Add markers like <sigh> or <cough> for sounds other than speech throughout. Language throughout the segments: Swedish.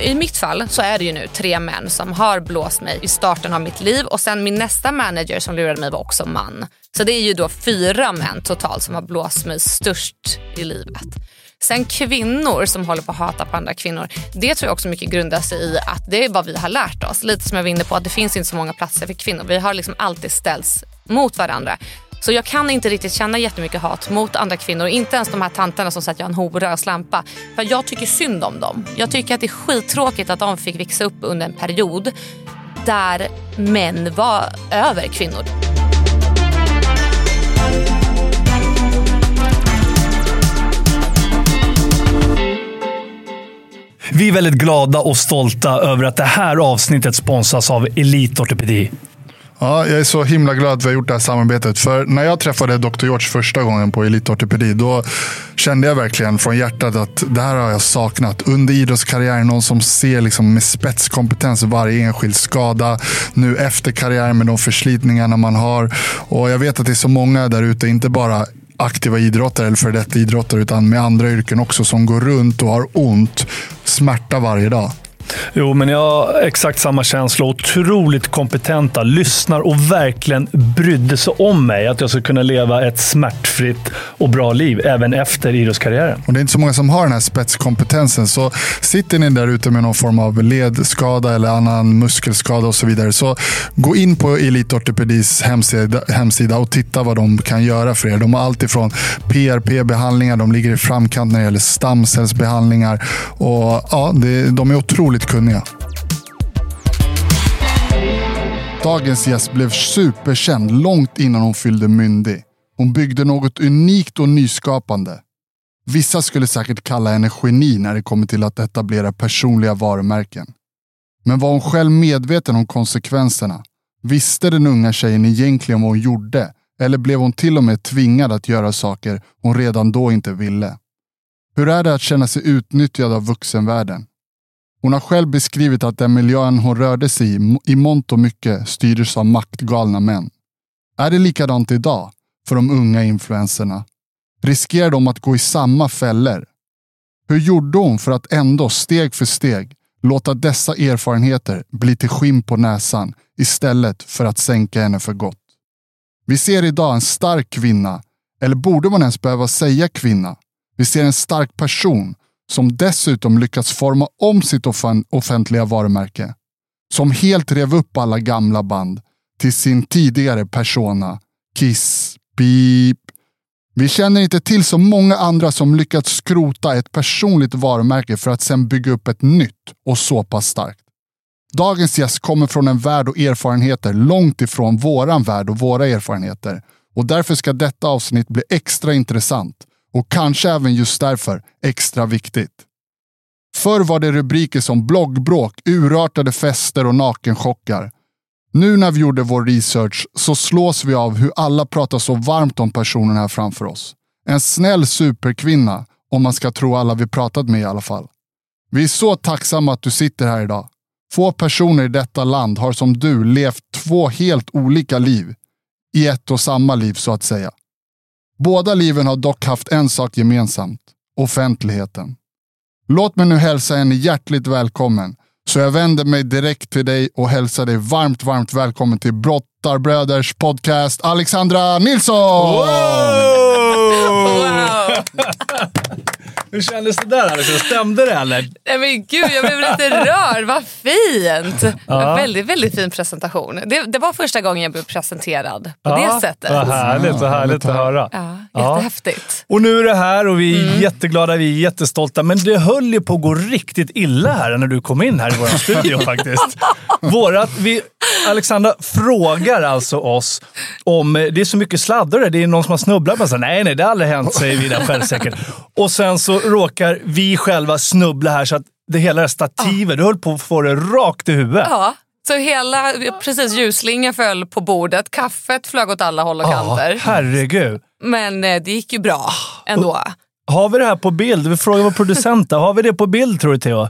i mitt fall så är det ju nu tre män som har blåst mig i starten av mitt liv och sen min nästa manager som lurade mig var också man. Så det är ju då fyra män totalt som har blåst mig störst i livet. Sen kvinnor som håller på att hata på andra kvinnor. Det tror jag också mycket grundar sig i att det är vad vi har lärt oss. Lite som jag var inne på att det finns inte så många platser för kvinnor. Vi har liksom alltid ställts mot varandra. Så jag kan inte riktigt känna jättemycket hat mot andra kvinnor. Inte ens de här tanterna som säger att jag är en hora och slampa. För jag tycker synd om dem. Jag tycker att det är skittråkigt att de fick växa upp under en period där män var över kvinnor. Vi är väldigt glada och stolta över att det här avsnittet sponsras av Elite Ortopedi. Ja, jag är så himla glad att vi har gjort det här samarbetet. För när jag träffade Dr. George första gången på Elitortipedi, då kände jag verkligen från hjärtat att det här har jag saknat. Under idrottskarriären, någon som ser liksom med spetskompetens varje enskild skada. Nu efter karriären med de förslitningarna man har. Och jag vet att det är så många där ute, inte bara aktiva idrottare eller för detta idrottare, utan med andra yrken också, som går runt och har ont, smärta varje dag. Jo, men jag har exakt samma känsla. Otroligt kompetenta, lyssnar och verkligen brydde sig om mig. Att jag ska kunna leva ett smärtfritt och bra liv även efter idrottskarriären. Och det är inte så många som har den här spetskompetensen. Så sitter ni där ute med någon form av ledskada eller annan muskelskada och så vidare. Så gå in på Elitortopedis hemsida, hemsida och titta vad de kan göra för er. De har allt ifrån PRP-behandlingar, de ligger i framkant när det gäller stamcellsbehandlingar. Och ja, det, de är otroligt kunniga. Dagens gäst blev superkänd långt innan hon fyllde myndig. Hon byggde något unikt och nyskapande. Vissa skulle säkert kalla henne geni när det kommer till att etablera personliga varumärken. Men var hon själv medveten om konsekvenserna? Visste den unga tjejen egentligen vad hon gjorde? Eller blev hon till och med tvingad att göra saker hon redan då inte ville? Hur är det att känna sig utnyttjad av vuxenvärlden? Hon har själv beskrivit att den miljön hon rörde sig i i mångt och mycket styrdes av maktgalna män. Är det likadant idag för de unga influenserna? Riskerar de att gå i samma fällor? Hur gjorde hon för att ändå steg för steg låta dessa erfarenheter bli till skinn på näsan istället för att sänka henne för gott? Vi ser idag en stark kvinna, eller borde man ens behöva säga kvinna? Vi ser en stark person som dessutom lyckats forma om sitt offentliga varumärke. Som helt rev upp alla gamla band till sin tidigare persona. Kiss, Beep. Vi känner inte till så många andra som lyckats skrota ett personligt varumärke för att sedan bygga upp ett nytt och så pass starkt. Dagens gäst kommer från en värld och erfarenheter långt ifrån våran värld och våra erfarenheter. Och därför ska detta avsnitt bli extra intressant och kanske även just därför extra viktigt. Förr var det rubriker som bloggbråk, urartade fester och nakenchockar. Nu när vi gjorde vår research så slås vi av hur alla pratar så varmt om personen här framför oss. En snäll superkvinna, om man ska tro alla vi pratat med i alla fall. Vi är så tacksamma att du sitter här idag. Få personer i detta land har som du levt två helt olika liv i ett och samma liv så att säga. Båda liven har dock haft en sak gemensamt. Offentligheten. Låt mig nu hälsa henne hjärtligt välkommen. Så jag vänder mig direkt till dig och hälsar dig varmt, varmt välkommen till Brottarbröders podcast Alexandra Nilsson! Wow! <laughs> Hur kändes det där Alice? Stämde det eller? Nej men gud, jag blev lite rörd. Vad fint! Ja. Väldigt, väldigt fin presentation. Det, det, var första gången jag blev presenterad på ja, det sättet. Vad härligt, vad härligt att höra. Ja, jättehäftigt. Och nu är det här och vi är mm. jätteglada, vi är jättestolta. Men det höll ju på att gå riktigt illa här när du kom in här i vår studio <laughs> faktiskt. Vårat, vi, Alexandra frågar alltså oss om, det är så mycket sladdar det är någon som har snubblat på sig. Nej, nej, det har aldrig hänt, säger Vida självsäkert. Och sen så råkar vi själva snubbla här så att det hela stativet, ja. du höll på att få det rakt i huvudet. Ja. Så hela, precis ljusslingan föll på bordet, kaffet flög åt alla håll och kanter. Herregud. Men eh, det gick ju bra ändå. Och, har vi det här på bild? Vi frågar vår producent Har vi det på bild tror du Theo?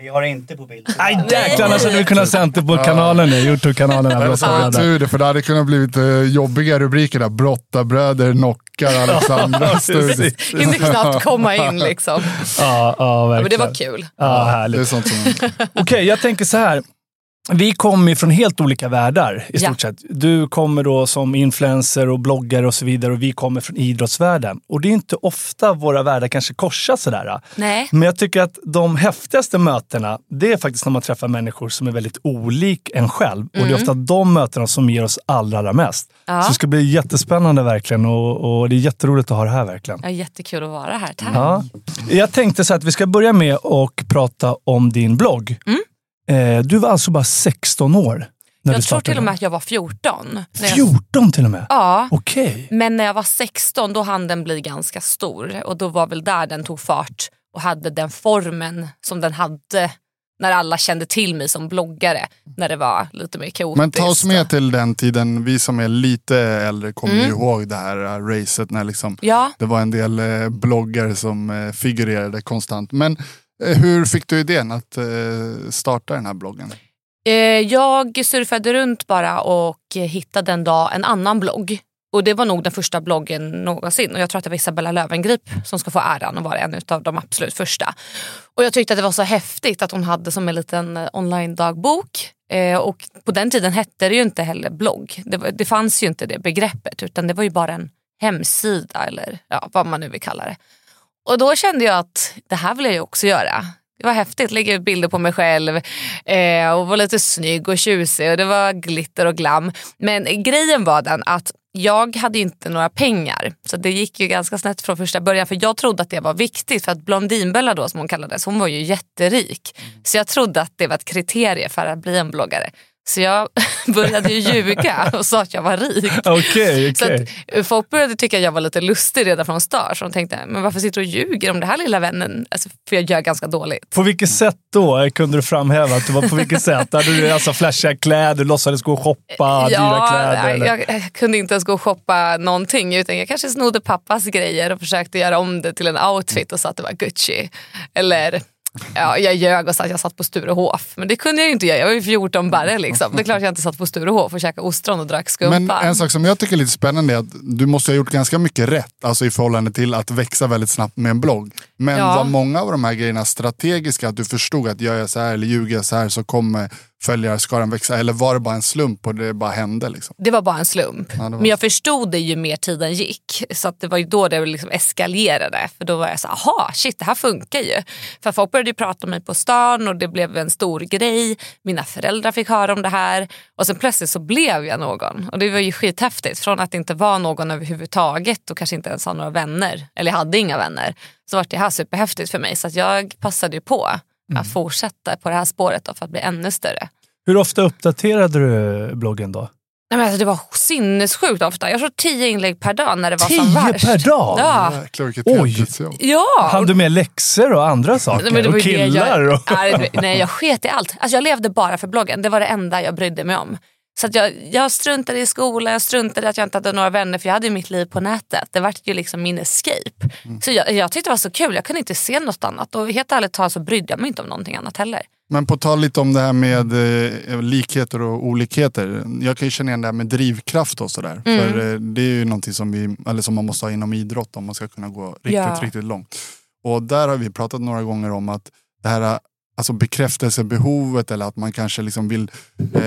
Vi har inte på bild. Nej jäklar, annars hade vi kunnat sänt det på kanalen nu, Youtube-kanalen. Men tur det, för det hade kunnat blivit eh, jobbiga rubriker där. Brottarbröder knockar <laughs> Alexandra studio. Hinner knappt komma in liksom. Ja, ja, Men det verkligen. var kul. Ja, Det är härligt. sånt som... Okej, jag tänker så här. Vi kommer ju från helt olika världar i Ja. stort sett. Du kommer då som influencer och bloggare och så vidare och vi kommer från idrottsvärlden. Och det är inte ofta våra världar kanske korsar sådär. Nej. Men jag tycker att de häftigaste mötena, det är faktiskt när man träffar människor som är väldigt olik en själv. Och det är ofta de mötena som ger oss allra, allra mest. Ja. Så det ska bli jättespännande verkligen och, och det är jätteroligt att ha det här verkligen. Ja, jättekul att vara här. Tack. Ja. Jag tänkte så att vi ska börja med att prata om din blogg. Mm. Eh, du var alltså bara 16 år när du jag tror till och med att jag var 14. När jag, 14 till och med? ja, Okej. men när jag var 16 då hann den bli ganska stor. Och då var väl där den tog fart och hade den formen som den hade när alla kände till mig som bloggare. När det var lite mer kaotiskt. Men ta oss med till den tiden, vi som är lite äldre kommer ju ihåg det här eh, racet när liksom Ja, det var en del eh, bloggare som eh, figurerade konstant. Men Eh, hur fick du idén att eh, starta den här bloggen? Eh, jag surfade runt bara och hittade en dag en annan blogg. Och Det var nog den första bloggen någonsin. Och Jag tror att det var Isabella Löwengrip som ska få äran att vara en av de absolut första. Och Jag tyckte att det var så häftigt att hon hade som en liten online-dagbok. Och På den tiden hette det ju inte heller blogg. Det, var, det fanns ju inte det begreppet utan det var ju bara en hemsida eller ja, vad man nu vill kalla det. Och då kände jag att det här vill jag ju också göra. Det var häftigt, lägga ut bilder på mig själv eh, och vara lite snygg och tjusig och det var glitter och glam. Men grejen var den att jag hade ju inte några pengar så det gick ju ganska snett från första början för jag trodde att det var viktigt för att Blondinbella då som hon kallades, hon var ju jätterik. Så jag trodde att det var ett kriterie för att bli en bloggare. Så jag <laughs> började ju ljuga och sa att jag var rik. <laughs> Okej, Så okej. att, eh, folk började tycka att jag var lite lustig redan från start. Så de tänkte, men varför sitter du och ljuger om det här lilla vännen? Alltså, för jag gör ganska dåligt. På vilket sätt då kunde du framhäva att du var på vilket sätt? Hade du alltså flashiga kläder, låtsades gå och shoppa, dyra kläder? nej, jag, jag kunde inte ens gå och shoppa någonting. Utan jag kanske snodde pappas grejer och försökte göra om det till en outfit och sa att det var Gucci. Eller ja, jag ljög och sa att jag satt på Sturehof. Men det kunde jag ju inte göra. Jag var ju 14 barre. Liksom. Det är klart jag inte satt på Sturehof och käkade ostron och drack skumpa. Men en sak som jag tycker är lite spännande är att du måste ha gjort ganska mycket rätt, alltså i förhållande till att växa väldigt snabbt med en blogg. Men Ja. var många av de här grejerna strategiska? Att du förstod att gör jag så här eller ljuger jag så här så kommer följarskaran växa? Eller var det bara en slump och det bara hände? Liksom? Det var bara en slump. det var- Men jag förstod det ju mer tiden gick. Så att det var ju då det liksom eskalerade. För då var jag så aha, shit det här funkar ju. För folk började ju prata om mig på stan och det blev en stor grej. Mina föräldrar fick höra om det här. Och sen plötsligt så blev jag någon. Och det var ju skithäftigt. Från att inte vara någon överhuvudtaget och kanske inte ens ha några vänner. Eller jag hade inga vänner. Så var det här superhäftigt för mig. Så att jag passade ju på att fortsätta på det här spåret då för att bli ännu större. Hur ofta uppdaterade du bloggen då? Nej, men alltså, det var sinnessjukt ofta. Jag tror tio inlägg per dag när det var som Tio värst. per dag? Ja. Jäklar vilket Oj. Ja. Hann du med läxor och andra saker? Men det var och killar? Jag, och... nej, nej, jag sket i allt. Alltså, jag levde bara för bloggen. Det var det enda jag brydde mig om. Så jag, jag struntade i skolan, jag struntade i att jag inte hade några vänner för jag hade ju mitt liv på nätet. Det var ju liksom min escape. Så jag, jag tyckte det var så kul, jag kunde inte se något annat. Och helt ärligt talat så brydde jag mig inte om någonting annat heller. Men på tal lite om det här med eh, likheter och olikheter. Jag kan ju känna igen det här med drivkraft och sådär. Mm. För eh, det är ju någonting som, vi, eller som man måste ha inom idrott om man ska kunna gå riktigt, Ja. riktigt långt. Och där har vi pratat några gånger om att det här alltså bekräftelsebehovet eller att man kanske liksom vill eh,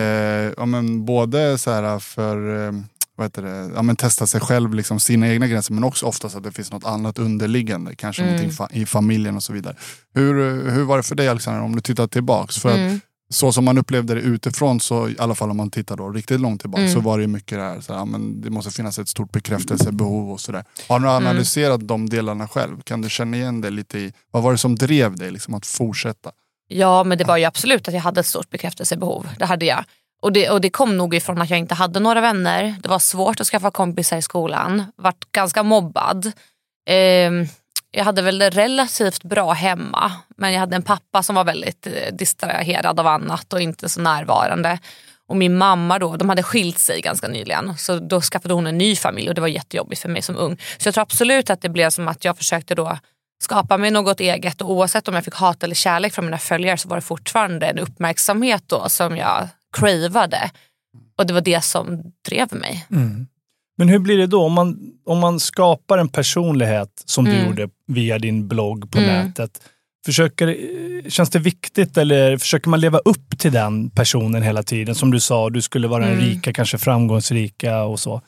ja, men både så här för eh, vad heter det, ja, men testa sig själv, liksom, sina egna gränser men också oftast att det finns något annat underliggande, kanske Mm. någonting fa- i familjen och så vidare. Hur, hur var det för dig Alexander om du tittar tillbaks? För att Mm. så som man upplevde det utifrån, så, i alla fall om man tittar då riktigt långt tillbaka, Mm. så var det mycket det här, så här, men det måste finnas ett stort bekräftelsebehov och sådär. Har du Mm. analyserat de delarna själv? Kan du känna igen det lite i, vad var det som drev dig liksom, att fortsätta? Ja men det var ju absolut att jag hade ett stort bekräftelsebehov. Det hade jag. Och det, och det kom nog ifrån att jag inte hade några vänner. Det var svårt att skaffa kompisar i skolan. Vart ganska mobbad. Ehm, jag hade väl det relativt bra hemma. Men jag hade en pappa som var väldigt eh, distraherad av annat och inte så närvarande. Och min mamma då, de hade skilt sig ganska nyligen. Så då skaffade hon en ny familj och det var jättejobbigt för mig som ung. Så jag tror absolut att det blev som att jag försökte då skapa mig något eget och oavsett om jag fick hat eller kärlek från mina följare så var det fortfarande en uppmärksamhet då som jag cravade. Och det var det som drev mig. Mm. Men hur blir det då om man, om man skapar en personlighet som du Mm. gjorde via din blogg på Mm. nätet? Försöker, känns det viktigt eller försöker man leva upp till den personen hela tiden? Som du sa, du skulle vara den Mm. rika, kanske framgångsrika och så.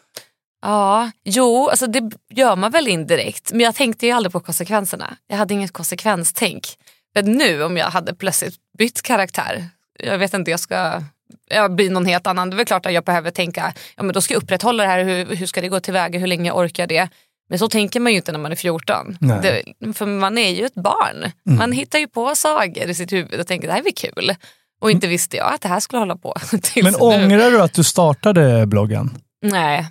Ja, jo, alltså det gör man väl indirekt. Men jag tänkte ju aldrig på konsekvenserna. Jag hade inget konsekvenstänk. Men nu om jag hade plötsligt bytt karaktär, jag vet inte, jag ska jag blir någon helt annan. Det är väl klart att jag behöver tänka, ja men då ska jag upprätthålla det här, hur, hur ska det gå tillväga, hur länge orkar det? Men så tänker man ju inte när man är 14. Nej. Det, för man är ju ett barn. Man hittar ju på sagor i sitt huvud och tänker det här blir kul. Och inte visste jag att det här skulle hålla på <laughs> Men nu. ångrar du att du startade bloggen? Nej,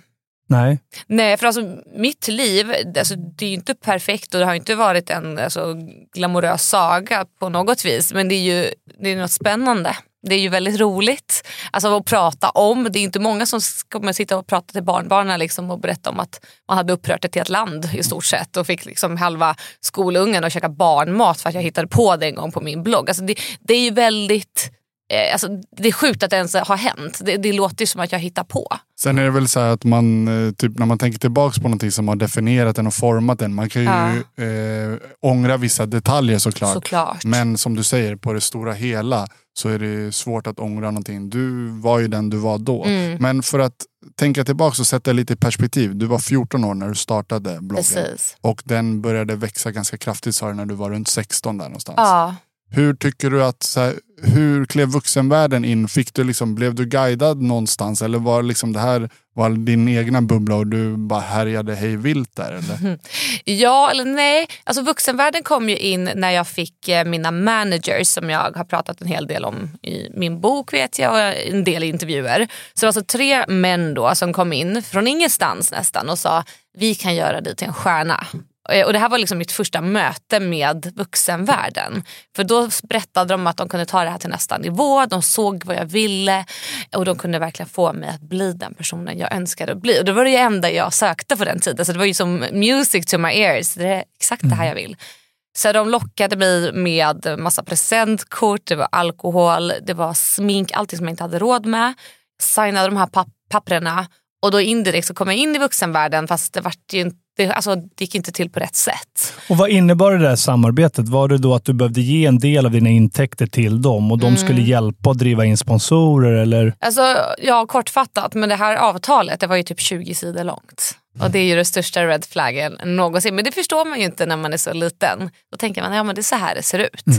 Nej. Nej, för alltså mitt liv, alltså, det är ju inte perfekt och det har inte varit en alltså, glamorös saga på något vis. Men det är ju det är något spännande. Det är ju väldigt roligt alltså, att prata om. Det är inte många som kommer sitta och prata till barnbarnen liksom, och berätta om att man hade upprört ett helt land i stort sett och fick liksom halva skolungen att käka barnmat för att jag hittade på det en gång på min blogg. Alltså, det, det är ju väldigt eh, Alltså, det är sjukt att det ens har hänt. Det, det låter ju som att jag hittar på. Sen är det väl så här att man, eh, typ när man tänker tillbaks på någonting som har definierat en och format en. Man kan ju eh, ångra vissa detaljer såklart. Såklart. Men som du säger, på det stora hela så är det svårt att ångra någonting. Du var ju den du var då. Mm. Men för att tänka tillbaka och sätta lite i perspektiv. Du var 14 år när du startade bloggen. Precis. Och den började växa ganska kraftigt sa du när du var runt 16 där någonstans. Ja. Hur tycker du att, så här, hur klev vuxenvärlden in? Fick du liksom, blev du guidad någonstans? Eller var liksom det här var din egna bubbla och du bara härjade hej vilt där? Eller? <laughs> Ja eller nej. Alltså vuxenvärlden kom ju in när jag fick eh, mina managers som jag har pratat en hel del om i min bok vet jag och en del intervjuer. Så det var alltså tre män då som kom in från ingenstans nästan och sa vi kan göra dig till en stjärna. Eh, Och det här var liksom mitt första möte med vuxenvärlden. För då berättade de att de kunde ta det här till nästa nivå, de såg vad jag ville och de kunde verkligen få mig att bli den personen jag önskade att bli. Och det var det enda jag sökte på den tiden. Så det var ju som music to my ears. Det är exakt det här jag vill. Så de lockade mig med massa presentkort, det var alkohol, det var smink, allting som jag inte hade råd med. Signade de här papp papperna och då indirekt så kom jag in i vuxenvärlden fast det, vart ju inte, alltså, det gick inte till på rätt sätt. Och vad innebar det där samarbetet? Var det då att du behövde ge en del av dina intäkter till dem och de Mm. skulle hjälpa att driva in sponsorer? Eller? Alltså, ja, kortfattat, men det här avtalet det var ju typ 20 sidor långt. Och det är ju den största red flaggen någonsin. Men det förstår man ju inte när man är så liten. Då tänker man ja men det är så här det ser ut. Eh,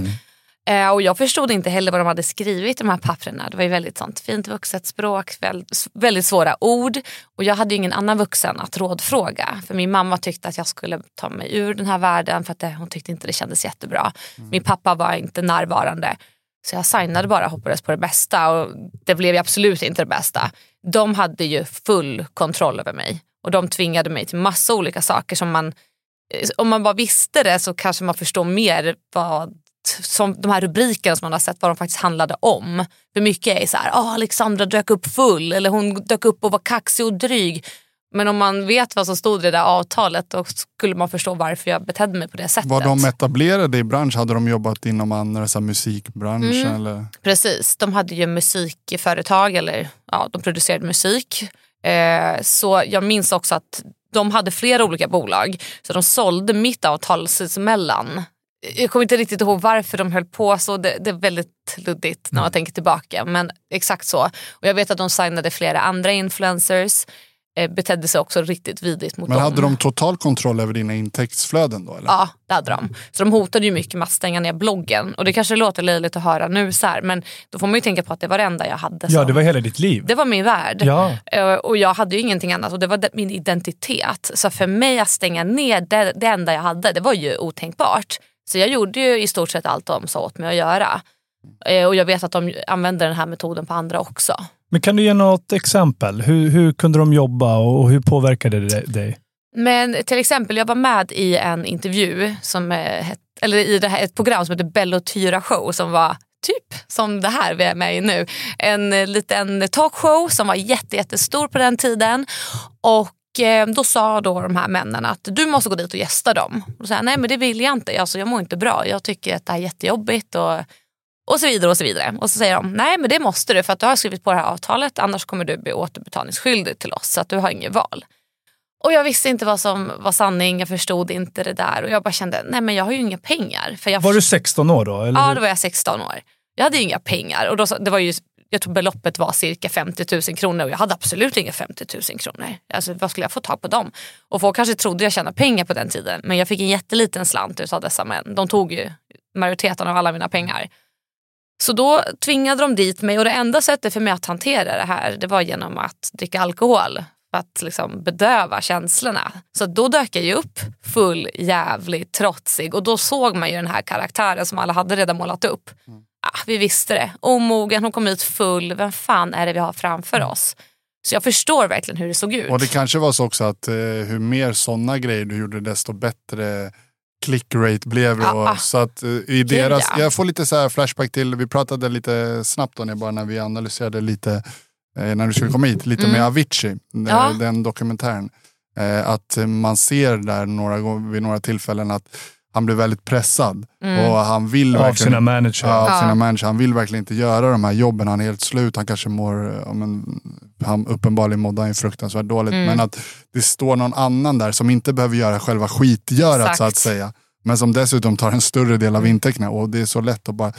och jag förstod inte heller vad de hade skrivit i de här papperna. Det var ju väldigt sånt fint vuxet språk, väldigt, svåra ord. Och jag hade ju ingen annan vuxen att rådfråga. För min mamma tyckte att jag skulle ta mig ur den här världen för att det, hon tyckte inte det kändes jättebra. Min pappa var inte närvarande. Så jag signade bara hoppades på det bästa och det blev ju absolut inte det bästa. De hade ju full kontroll över mig och de tvingade mig till massa olika saker som man, eh, om man bara visste det så kanske man förstår mer vad som de här rubrikerna som man har sett vad de faktiskt handlade om. För mycket är så här, ah, Alexandra dök upp full eller hon dök upp och var kaxig och dryg. Men om man vet vad som stod i det där avtalet då skulle man förstå varför jag betedde mig på det sättet. Var de etablerade i bransch? Hade de jobbat inom andra så musikbranschen? Mm. Eller? Precis, de hade ju musikföretag eller ja, de producerade musik. Eh, så jag minns också att de hade flera olika bolag så de sålde mitt avtal sinsemellan. Jag kommer inte riktigt ihåg varför de höll på så, det, det är väldigt luddigt när man tänker tillbaka. Men exakt så. Och jag vet att de signade flera andra influencers. Eh, betedde sig också riktigt vidrigt mot Men dem. hade de total kontroll över dina intäktsflöden då? Eller? Ja, det hade de. Så de hotade ju mycket med att stänga ner bloggen. Och det kanske låter löjligt att höra nu så här, men då får man ju tänka på att det var det enda jag hade. Ja, som- det var hela ditt liv. det var min värld. Ja. Eh, Och jag hade ju ingenting annat och det var de- min identitet. Så för mig att stänga ner det, det enda jag hade, det var ju otänkbart. Så jag gjorde ju i stort sett allt de sa åt mig att göra. Eh, Och jag vet att de använder den här metoden på andra också. Men kan du ge något exempel? Hur, hur kunde de jobba och hur påverkade det dig? Men till exempel, jag var med i en intervju, som, eh, het, eller i det här, ett program som heter Bello Tyra Show som var typ som det här vi är med i nu. En eh, liten talkshow som var jätte, jättestor på den tiden. Och då sa då de här männen att du måste gå dit och gästa dem. Och så här, Nej men det vill jag inte, alltså, jag mår inte bra. Jag tycker att det här är jättejobbigt. Och, och så vidare och så vidare. Och så säger de, nej men det måste du för att du har skrivit på det här avtalet annars kommer du bli återbetalningsskyldig till oss så att du har inget val. Och jag visste inte vad som var sanning, jag förstod inte det där och jag bara kände, nej men jag har ju inga pengar. För jag Var du 16 år då? Eller? Ja, då var jag 16 år. Jag hade ju inga pengar och då, det var ju, jag tror beloppet var cirka 50 000 kronor och jag hade absolut inga 50 000 kronor. Alltså vad skulle jag få tag på dem? Och folk kanske trodde jag tjänade pengar på den tiden men jag fick en jätteliten slant av dessa män. De tog ju majoriteten av alla mina pengar. Så då tvingade de dit mig och det enda sättet för mig att hantera det här det var genom att dricka alkohol för att liksom bedöva känslorna. Så då dök jag ju upp full, jävligt trotsig och då såg man ju den här karaktären som alla hade redan målat upp. Mm. Ah, vi visste det. Omogen, hon kom ut full. Vem fan är det vi har framför mm. oss? Så jag förstår verkligen hur det såg ut. Och det kanske var så också att eh, hur mer sådana grejer du gjorde desto bättre clickrate blev det. Och, så att, uh, i deras, ja. Jag får lite så flashback till, vi pratade lite snabbt då, bara när vi analyserade lite, eh, när du skulle komma hit, lite mm. med Avicii, eh, ja. den dokumentären. Eh, att man ser där några, vid några tillfällen att han blir väldigt pressad. Mm. Och han vill av sina manager. Ja, av sina manager. Han vill verkligen inte göra de här jobben. Han är helt slut. Han kanske mår, ja, men, han uppenbarligen mådde han fruktansvärt dåligt. Mm. Men att det står någon annan där som inte behöver göra själva skitgörat Exakt. så att säga. Men som dessutom tar en större del av intäkterna. Och det är så lätt att bara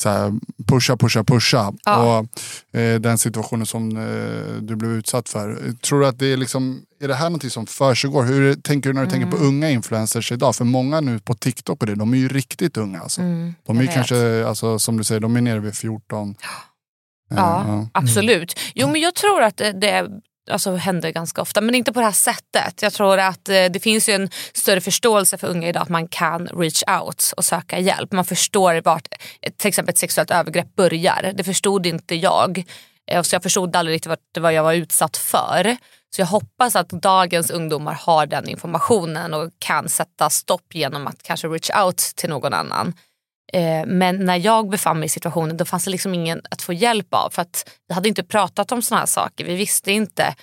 så här, pusha, pusha, pusha. Ja. Och eh, Den situationen som eh, du blev utsatt för. Tror du att det är liksom, är det här något som försiggår? Hur tänker du när du mm. tänker på mm. unga influencers idag? För många nu på TikTok och det, de är ju riktigt unga. Alltså. Mm, de är kanske, alltså, som du säger, de är nere vid 14. Ja, ja. absolut. Jo men jag tror att det alltså, händer ganska ofta. Men inte på det här sättet. Jag tror att eh, det finns ju en större förståelse för unga idag att man kan reach out och söka hjälp. Man förstår vart eh, till exempel ett sexuellt övergrepp börjar. Det förstod inte jag. Eh, så jag förstod aldrig riktigt vad, vad jag var utsatt för. Så jag hoppas att dagens ungdomar har den informationen och kan sätta stopp genom att kanske reach out till någon annan. Eh, men när jag befann mig i situationen då fanns det liksom ingen att få hjälp av för att vi hade inte pratat om såna här saker. Vi visste inte.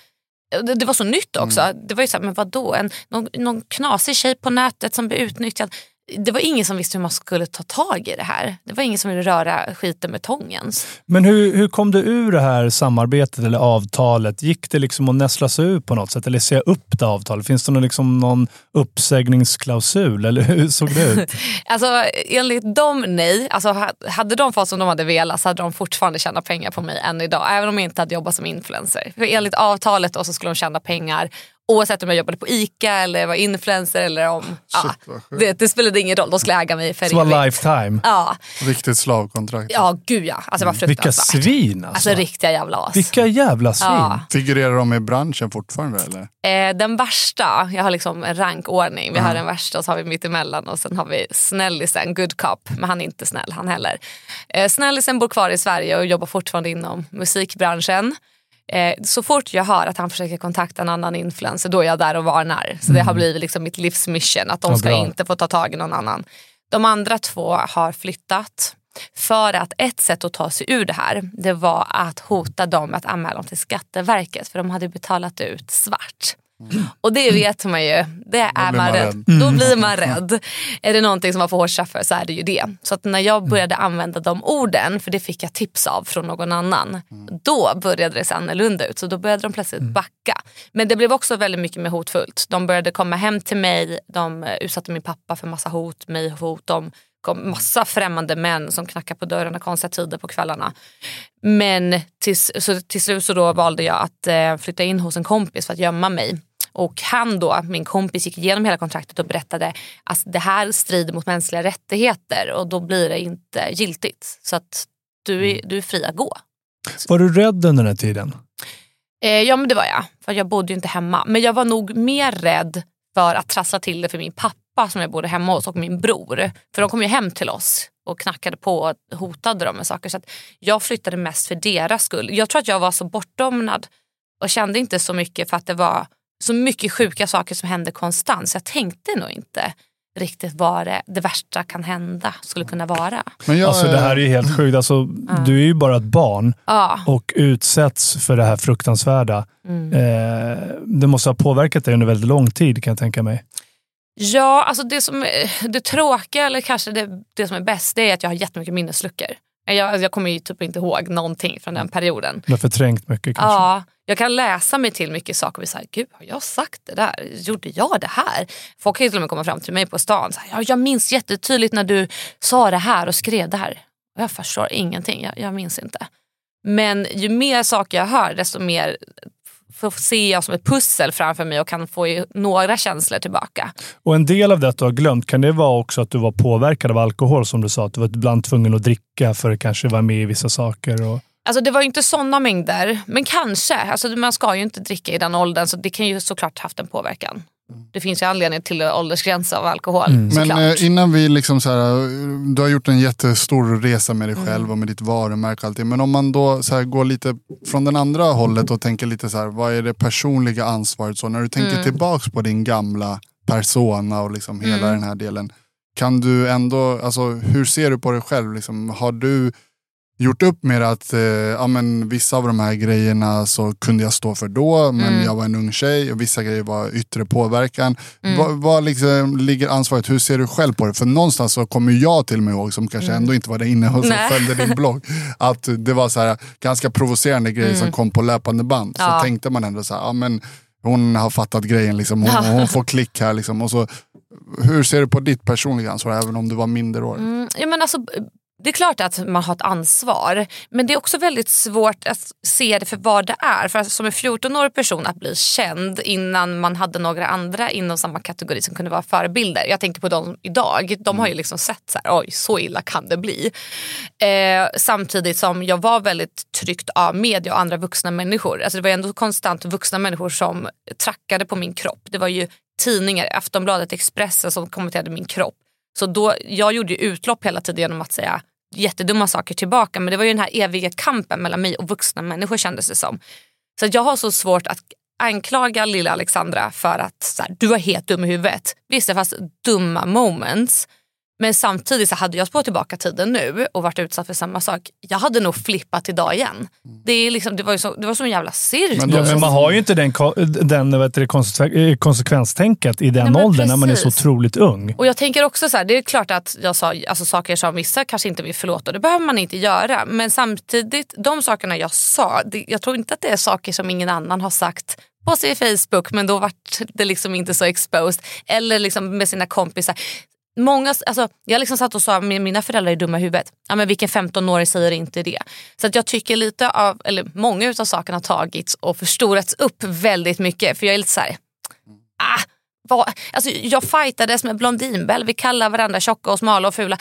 Det, det var så nytt också. Mm. Det var ju så här, men vadå? En, någon, någon knasig tjej på nätet som blir utnyttjad det var ingen som visste hur man skulle ta tag i det här. Det var ingen som ville röra skiten med tångens. Men hur, hur kom du ur det här samarbetet eller avtalet? Gick det liksom att näsla sig ur på något sätt eller säga upp det avtalet? Finns det någon, liksom någon uppsägningsklausul eller hur såg det ut? <laughs> alltså, enligt dem nej. Alltså, hade de fått som de hade velat så hade de fortfarande tjänat pengar på mig än idag. Även om jag inte hade jobbat som influencer. För enligt avtalet då så skulle de tjäna pengar Oavsett om jag jobbade på ICA eller var influencer eller om... Shit, ja, det, det, spelade ingen roll, de skulle äga mig för evigt. Som lifetime. Ja. Riktigt slavkontrakt. Ja, gud ja. Alltså, det var mm. Vilka svin alltså. alltså. riktiga jävla as. Vilka jävla svin. Ja. Figurerar de i branschen fortfarande eller? Eh, den värsta, jag har liksom en rankordning. Vi mm. har den värsta och så har vi mittemellan och sen har vi snällisen, good cop. Men han är inte snäll han heller. Eh, snällisen bor kvar i Sverige och jobbar fortfarande inom musikbranschen. Eh, så fort jag hör att han försöker kontakta en annan influencer då är jag där och varnar. Så mm. det har mm. blivit liksom mitt livsmission att de ska ja, inte få ta tag i någon annan. De andra två har flyttat. För att ett sätt att ta sig ur det här det var att hota dem att anmäla dem till Skatteverket för de hade betalat ut svart. Och det vet man ju. Det är man, man rädd. rädd. Då blir man rädd. Är det någonting som man får hårt för så är det ju det. Så att när jag började använda de orden, för det fick jag tips av från någon annan. Då började det se annorlunda ut. Så då började de plötsligt mm. backa. Men det blev också väldigt mycket mer hotfullt. De började komma hem till mig. De utsatte min pappa för massa hot, mig hot. De kom massa främmande män som knackade på dörrarna konstiga tider på kvällarna. Men till, så till slut så då valde jag att eh, flytta in hos en kompis för att gömma mig. Och han då, min kompis, gick igenom hela kontraktet och berättade att det här strider mot mänskliga rättigheter och då blir det inte giltigt. Så att du är, mm. du är fri att gå. Var du rädd under den här tiden? Eh, ja men det var jag. För jag bodde ju inte hemma. Men jag var nog mer rädd för att trassla till det för min pappa som jag bodde hemma hos och min bror. För de kom ju hem till oss och knackade på och hotade dem med saker. Så jag flyttade mest för deras skull. Jag tror att jag var så bortdomnad och kände inte så mycket för att det var så mycket sjuka saker som hände konstant så jag tänkte nog inte riktigt vad det, det värsta kan hända skulle kunna vara. Men jag, Alltså det här är ju helt sjukt. Alltså, Du är ju bara ett barn Ja, och utsätts för det här fruktansvärda. Mm. Eh, det måste ha påverkat dig under väldigt lång tid kan jag tänka mig. ja alltså det, som är, det tråkiga, eller kanske det, det som är bäst, det är att jag har jättemycket minnesluckor. Jag, jag kommer ju typ inte ihåg någonting från den perioden. Du har förträngt mycket kanske. Ja, jag kan läsa mig till mycket saker och bli såhär, gud har jag sagt det där? Gjorde jag det här? Folk kan ju till och med komma fram till mig på stan så här, ja, jag minns jättetydligt när du sa det här och skrev det här. Och jag förstår ingenting, jag, jag minns inte. Men ju mer saker jag hör desto mer får se jag som ett pussel framför mig och kan få några känslor tillbaka. Och en del av det att du har glömt, kan det vara också att du var påverkad av alkohol som du sa? Att du var ibland tvungen att dricka för att kanske vara med i vissa saker? Och... Alltså det var ju inte sådana mängder, men kanske. Alltså man ska ju inte dricka i den åldern så det kan ju såklart haft en påverkan. Det finns ju anledning till åldersgräns av alkohol Men såklart. eh, innan vi liksom så här, du har gjort en jättestor resa med Mm. dig själv och med ditt varumärke och allting. Men om man då så här, går lite från den andra hållet och tänker lite så här, vad är det personliga ansvaret? Så när du tänker Mm. tillbaks på din gamla persona och liksom hela Mm. den här delen. Kan du ändå, alltså hur ser du på dig själv? Liksom, har du gjort upp med att eh, ja, men vissa av de här grejerna så kunde jag stå för då, men Mm. jag var en ung tjej och vissa grejer var yttre påverkan. Mm. Vad, vad liksom ligger ansvaret? Hur ser du själv på det? För någonstans så kommer jag till mig ihåg, som kanske ändå inte var där inne och som Mm. Nej. följde din blogg, <laughs> att det var så här, ganska provocerande grejer som kom på löpande band. Så Mm. Ja. tänkte man ändå så här, ja, men hon har fattat grejen, liksom. hon, Ja. hon får klick här. Liksom. Och så, hur ser du på ditt personliga ansvar, även om du var minderårig? Mm, ja, men alltså, det är klart att man har ett ansvar men det är också väldigt svårt att se det för vad det är. För som en 14-årig person att bli känd innan man hade några andra inom samma kategori som kunde vara förebilder. Jag tänker på dem idag. De har ju liksom sett så här, oj så illa kan det bli. Eh, samtidigt som jag var väldigt tryckt av media och andra vuxna människor. Alltså det var ändå konstant vuxna människor som trackade på min kropp. Det var ju tidningar, Aftonbladet, Expressen som kommenterade min kropp. Så då, jag gjorde ju utlopp hela tiden genom att säga jättedumma saker tillbaka men det var ju den här eviga kampen mellan mig och vuxna människor kändes det som. Så att jag har så svårt att anklaga lilla Alexandra för att så här, du var helt dum i huvudet. Visst det fanns dumma moments men samtidigt så hade jag spårat tillbaka tiden nu och varit utsatt för samma sak. Jag hade nog flippat idag igen. Det, är liksom, det, var, ju så, det var som en jävla cirkus. Men Ja, men man har ju inte den, den det, konsekven- eh, konsekvenstänket i den Nej, åldern när man är så otroligt ung. Och jag tänker också så här, det är klart att jag sa alltså, saker som vissa kanske inte vill förlåta det behöver man inte göra. Men samtidigt, de sakerna jag sa, det, jag tror inte att det är saker som ingen annan har sagt på sin Facebook men då vart det liksom inte så exposed. Eller liksom med sina kompisar. Många, alltså, jag liksom satt och sa att mina föräldrar är dumma i huvudet. Ja, men vilken 15-åring säger inte det? Så att jag tycker lite av, eller många av sakerna har tagits och förstorats upp väldigt mycket. För jag är lite så här, ah, vad, alltså, jag fightades med Blondinbell, vi kallar varandra tjocka och smala och fula.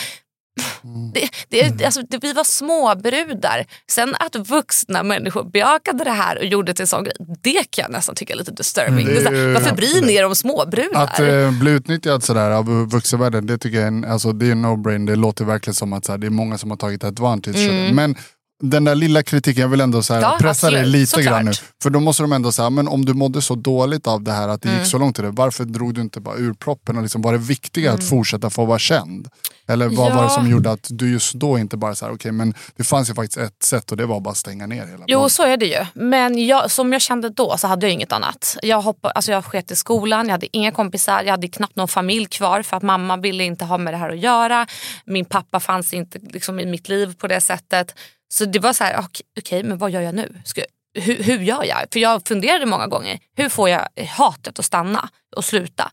Det, det, alltså, det, vi var småbrudar. Sen att vuxna människor bejakade det här och gjorde det till en sån grej, det kan jag nästan tycka är lite disturbing. Det Det är är- varför bryr ni er om småbrudar? Att eh, bli utnyttjad sådär av vuxenvärlden, det tycker jag är en, alltså, det är en no-brain. Det låter verkligen som att såhär, det är många som har tagit advantage. det. Men den där lilla kritiken, jag vill ändå såhär, Mm. Ja, pressa dig absolut. lite Såklart. grann nu. För då måste de ändå säga, men om du mådde så dåligt av det här att det Mm. gick så långt till det, varför drog du inte bara ur proppen och liksom, var det viktiga att fortsätta få vara känd? Eller vad var det Mm. Ja. som gjorde att du just då inte bara såhär, okej men det fanns ju faktiskt ett sätt och det var bara att stänga ner hela Jo så är det ju. Men jag, som jag kände då så hade jag inget annat. Jag, alltså jag sket i skolan, jag hade inga kompisar, jag hade knappt någon familj kvar för att mamma ville inte ha med det här att göra. Min pappa fanns inte liksom, i mitt liv på det sättet. Så det var så här, okej okej, men vad gör jag nu? Ska, hur, hur gör jag? För jag funderade många gånger, hur får jag hatet att stanna och sluta?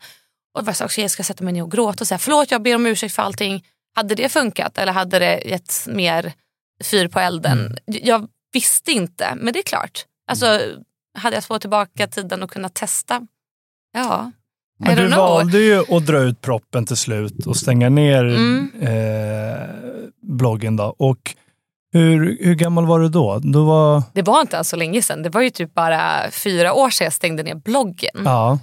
Och jag här, okej, jag ska sätta mig ner och gråta och säga förlåt jag ber om ursäkt för allting. Hade det funkat eller hade det gett mer fyr på elden? Jag visste inte, men det är klart. Alltså, hade jag fått tillbaka tiden och kunnat testa? Ja, Men du know. valde ju att dra ut proppen till slut och stänga ner Mm. eh, bloggen. Då. Och hur, hur gammal var du då? då var, Det var inte ens så länge sedan. Det var ju typ bara fyra år sedan jag stängde ner bloggen. ja.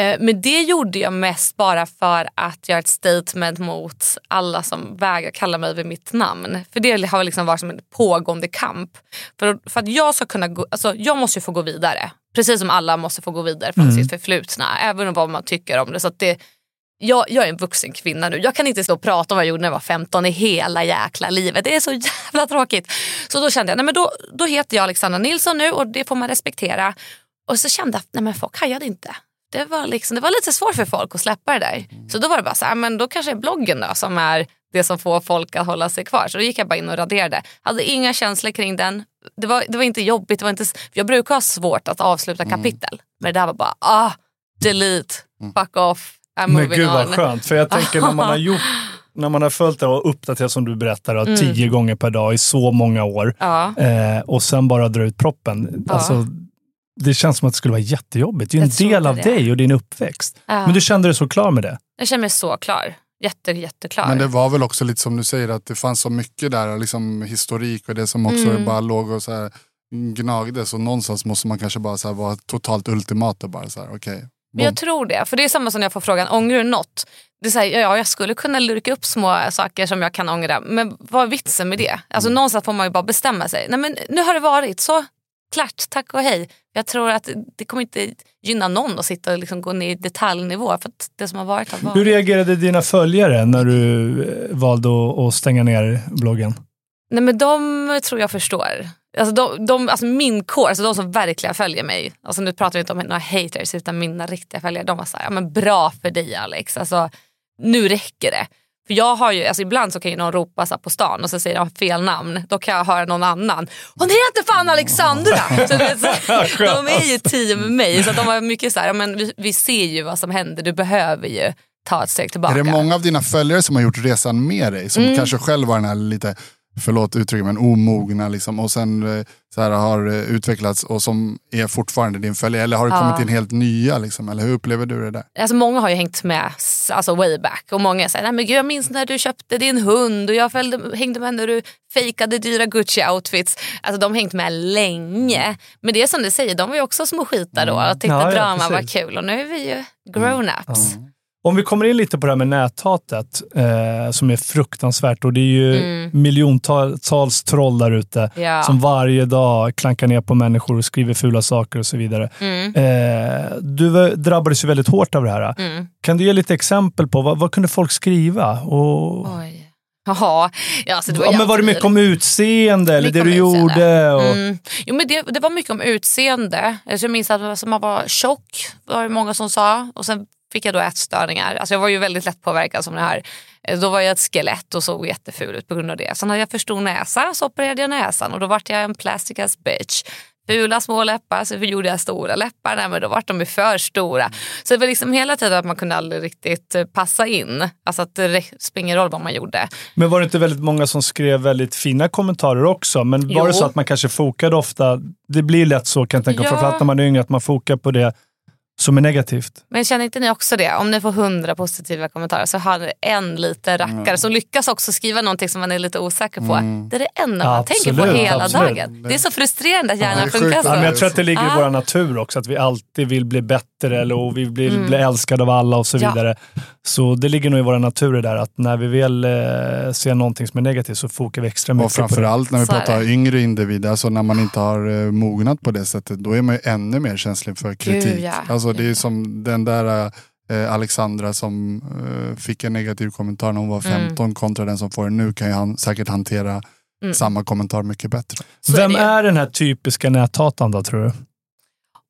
Eh, Men det gjorde jag mest bara för att göra ett statement mot alla som vägrar kalla mig vid mitt namn. För det har liksom varit som en pågående kamp. För, för att jag ska kunna gå, alltså jag måste ju få gå vidare. Precis som alla måste få gå vidare från sitt förflutna. Även vad man tycker om det. Så det jag, jag är en vuxen kvinna nu. Jag kan inte stå och prata om vad jag gjorde när jag var 15 i hela jäkla livet. Det är så <laughs> jävla tråkigt. Så då kände jag, nej men då, då heter jag Alexandra Nilsson nu och det får man respektera. Och så kände jag att nej men folk hajade inte. Det var, liksom, det var lite svårt för folk att släppa det där. Så då var det bara så här, men då kanske är bloggen då som är det som får folk att hålla sig kvar. Så då gick jag bara in och raderade. Hade inga känslor kring den. Det var, det var inte jobbigt. Det var inte, jag brukar ha svårt att avsluta kapitel. Men det där var bara, ah, delete, fuck off, I'm Men gud vad on. skönt. För jag tänker när man har <laughs> gjort när man har följt det och uppdaterat som du berättar då, tio gånger per dag i så många år Ja. eh, och sen bara dra ut proppen. Ja. Alltså, det känns som att det skulle vara jättejobbigt. Det är en Jag tror del av det. dig och din uppväxt. Ja. Men du kände dig så klar med det? Jag känner mig så klar. Jätte, jätteklar. Men det var väl också lite som du säger att det fanns så mycket där, liksom historik och det som också Mm. bara låg och så här gnagdes och någonstans måste man kanske bara så här vara totalt ultimat och bara så här okej. Men jag tror det. För det är samma som när jag får frågan, ångrar du något? Det är så här, ja, jag skulle kunna lurka upp små saker som jag kan ångra. Men vad är vitsen med det? Alltså, Mm. Någonstans får man ju bara bestämma sig. Nej, men nu har det varit så. Klart, tack och hej. Jag tror att det kommer inte gynna någon att sitta och liksom gå ner i detaljnivå. För att det som har varit har varit. Hur reagerade dina följare när du eh, valde att stänga ner bloggen? Nej men de tror jag förstår. Alltså, de, de, alltså min kår, alltså de som verkligen följer mig. Alltså nu pratar vi inte om några haters utan mina riktiga följare. De var såhär, ja men bra för dig Alex. Alltså, nu räcker det. För jag har ju, alltså ibland så kan ju någon ropa så på stan och så säger de fel namn. Då kan jag höra någon annan. Hon heter fan Alexandra! <laughs> Så, det är så, de är ju team med mig. Så att de var mycket så här, ja, men vi, vi ser ju vad som händer. Du behöver ju ta ett steg tillbaka. Är det många av dina följare som har gjort resan med dig? Som Mm. kanske själv var den här lite, förlåt uttrycket, men omogna liksom, och sen eh, så här, har eh, utvecklats och som är fortfarande din följare? Eller har det Ja. kommit in helt nya? Liksom, eller hur upplever du det där? Alltså många har ju hängt med alltså way back och många säger nej men gud jag minns när du köpte din hund och jag följde, hängde med när du fejkade dyra Gucci-outfits. Alltså de har hängt med länge. Men det är som du säger, de var ju också små skitar då och tyckte Ja, ja, drama var precis. kul och nu är vi ju grown-ups. Om vi kommer in lite på det här med näthatet eh, som är fruktansvärt och det är ju Mm. miljontals troll där ute Ja. som varje dag klankar ner på människor och skriver fula saker och så vidare. Mm. Eh, du drabbades ju väldigt hårt av det här. Mm. Kan du ge lite exempel på vad, vad kunde folk skriva? Och, Oj. Jaha, ja, alltså det var ja, men var det mycket om utseende eller det du utseende. gjorde? Och, Mm. Jo, men det, det var mycket om utseende. Alltså, Jag minns att man var tjock, var det många som sa. Och sen fick jag då ätstörningar. Alltså, jag var ju väldigt lätt påverkad som det här. Eh, Då var jag ett skelett och såg jätteful ut på grund av det. Sen hade jag för stor näsa så opererade jag näsan och då vart jag en plastic as bitch. Fula små läppar, så gjorde jag stora läppar, Nej, men då vart de ju för stora. Så det var liksom hela tiden att man kunde aldrig riktigt eh, passa in. Alltså att det spelar ingen roll vad man gjorde. Men var det inte väldigt många som skrev väldigt fina kommentarer också? Men var Jo. det så att man kanske fokade ofta, det blir lätt så kan jag tänka, Ja. framförallt när man är yngre, att man fokar på det som är negativt. Men känner inte ni också det? Om ni får hundra positiva kommentarer så har ni en liten rackare som lyckas också skriva någonting som man är lite osäker på. Det är det enda man tänker på Absolut, hela absolut. dagen. Det är så frustrerande att hjärnan är funkar så. Ja, men jag tror att det ligger i Ah. vår natur också, att vi alltid vill bli bättre eller och vi vill Mm. bli älskade av alla och så Ja. vidare. Så det ligger nog i våra natur det där att när vi väl eh, ser någonting som är negativt så fokar vi extra Och mycket på det. framförallt när vi Så pratar det. yngre individer, alltså när man inte har eh, mognat på det sättet, då är man ju ännu mer känslig för kritik. ja. Alltså det är som den där eh, Alexandra som eh, fick en negativ kommentar när hon var Mm. 15 kontra den som får den nu kan ju han säkert hantera Mm. samma kommentar mycket bättre. Så Vem är är den här typiska näthatan då tror du?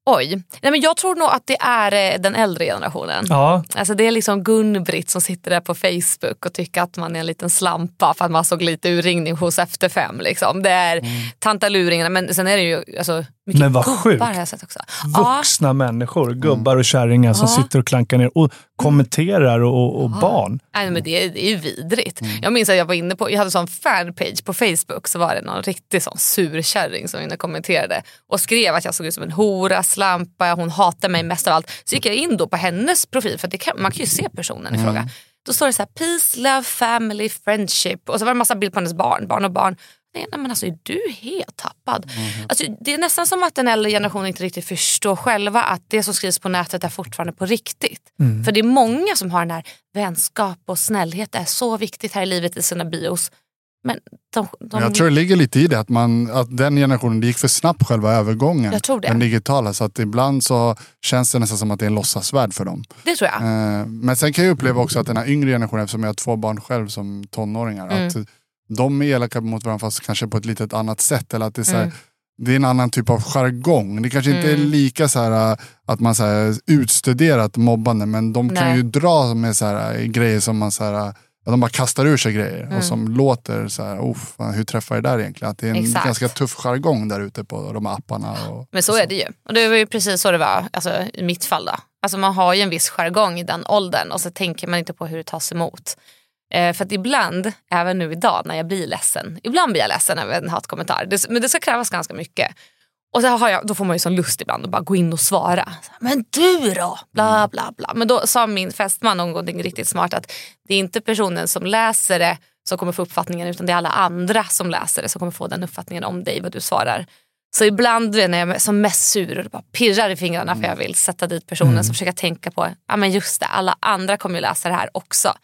Oj, Nej, men jag tror nog att det är eh, den äldre generationen. Ja, Alltså det är liksom Gun-Britt som sitter där på Facebook och tycker att man är en liten slampa för att man såg lite urringning hos Efter fem. Liksom. Det är tantaluringarna men sen är det ju alltså, mycket Men vad gubbar sjukt. har jag sett också. Ja, vuxna människor, gubbar och kärringar som Ja. sitter och klankar ner och kommenterar och, och, och barn. Nej, men det, är, det är ju vidrigt. Mm. Jag minns att jag var inne på, jag hade en sån fanpage på Facebook så var det någon riktig sån surkärring som inne kommenterade och skrev att jag såg ut som en hora, slampa, hon hatar mig mest av allt. Så gick jag in då på hennes profil för det kan, man kan ju se personen i Mm. fråga. Då står det så här peace, love, family, friendship och så var det en massa bild på hennes barn, barn och barn. Nej, nej, men alltså, är du helt tappad? Mm. Alltså, det är nästan som att den äldre generationen inte riktigt förstår själva att det som skrivs på nätet är fortfarande på riktigt. Mm. För det är många som har den här vänskap och snällhet är så viktigt här i livet i sina bios. Men de, de, Jag tror det ligger lite i det, att, man, att den generationen, det gick för snabbt själva övergången. Jag tror det. Den digitala, så att ibland så känns det nästan som att det är en låtsasvärld för dem. det tror jag. Eh, Men sen kan jag uppleva också att den här yngre generationen, eftersom jag har två barn själv som tonåringar, Mm. att de är elaka mot varandra fast kanske på ett litet annat sätt. Eller att det, är så här, Mm. det är en annan typ av jargong. Det kanske inte är Mm. lika så här, äh, att man så här, utstuderat mobbande, men de kan Nej. ju dra med så här, äh, grejer som man så här, äh, att de bara kastar ur sig grejer Mm. och som låter så här, "Uff, fan, hur träffar det där egentligen? Att det är en Exakt. ganska tuff jargong där ute på de här apparna. Och, Men så är det ju. Och det var ju precis så det var alltså, i mitt fall. Då. Alltså, man har ju en viss jargong i den åldern och så tänker man inte på hur det tas emot. Eh, för att ibland, även nu idag när jag blir ledsen, ibland blir jag ledsen över en hatkommentar. Det, men det ska krävas ganska mycket. Och så har jag, då får man ju sån lust ibland att bara gå in och svara. Men du då? Bla bla bla. Men då sa min fästman någonting riktigt smart att det är inte personen som läser det som kommer få uppfattningen utan det är alla andra som läser det som kommer få den uppfattningen om dig vad du svarar. Så ibland när jag är som mest sur och det bara pirrar i fingrarna för jag vill sätta dit personen så försöker jag tänka på ja men just det, alla andra kommer ju läsa det här också.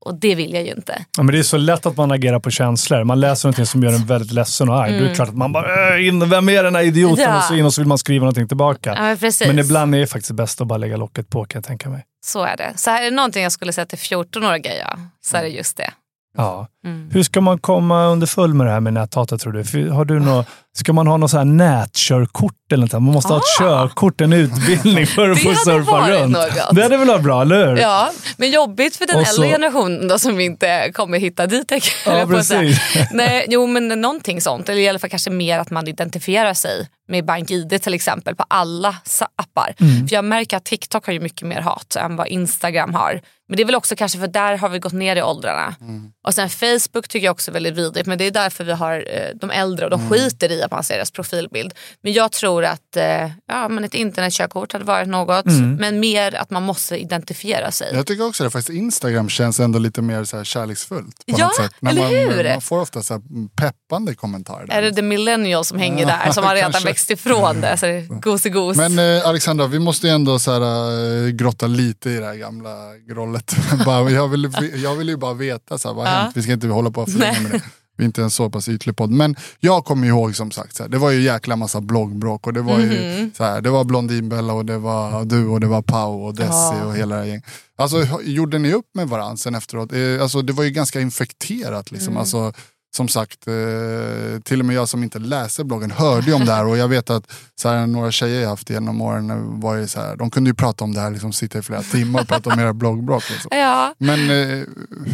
Och det vill jag ju inte. Ja, men det är så lätt att man agerar på känslor. Man läser någonting som gör en väldigt ledsen och arg. Då är det klart att man bara, äh, in, vem är den här idioten? Mm. Ja. Och så in och så vill man skriva någonting tillbaka. Ja, men. Men ibland är det faktiskt bäst att bara lägga locket på kan jag tänka mig. Så är det. Så här är det någonting jag skulle säga till 14-åriga ja, så är det just det. Ja. Mm. Hur ska man komma underfull med det här med näthatet tror du? Har du nå, ska man ha något så här nätkörkort eller något? Man måste ha ett körkort, en utbildning för att <laughs> få surfa runt. något. Det hade väl varit bra, eller hur? Ja, men jobbigt för den Och så- äldre generationen då, som inte kommer hitta dit. Ja, precis. <laughs> Nej, jo, men någonting sånt. Eller i alla fall kanske mer att man identifierar sig med BankID till exempel på alla appar. Mm. För jag märker att TikTok har ju mycket mer hat än vad Instagram har. Men det är väl också kanske för där har vi gått ner i åldrarna. Mm. Och sen Facebook tycker jag också är väldigt vidrigt. Men det är därför vi har eh, de äldre och de Mm. skiter i att man ser deras profilbild. Men jag tror att eh, ja, men ett internetkörkort hade varit något. Mm. Men mer att man måste identifiera sig. Jag tycker också att faktiskt Instagram känns ändå lite mer så här kärleksfullt. På Ja, något sätt. När eller man, hur? man får ofta så här peppande kommentarer. Där. Är det the millennial som hänger där som har <laughs> redan växt ifrån det? Så det är gos-i-gos. Men eh, Alexandra, vi måste ju ändå så här, eh, grotta lite i det här gamla grollet. <laughs> jag, vill, jag vill ju bara veta så här, vad har Ja. hänt. Vi ska inte hålla på Nej. med det. Vi är inte en så pass ytlig podd. Men jag kommer ihåg som sagt, så här, det var ju jäkla massa bloggbråk. Och det, var Mhm. ju, så här, det var Blondinbella och det var du och det var Pau och Desi Ja. och hela det gänget. Alltså, gjorde ni upp med varandra sen efteråt? Eh, Alltså, det var ju ganska infekterat. Liksom. Mm. Alltså, som sagt, eh, till och med jag som inte läser bloggen hörde ju om det här och jag vet att så här, några tjejer jag haft genom åren var så här, de kunde ju prata om det här, liksom, sitta i flera timmar och prata om era bloggbråk. Liksom. Ja, Men eh,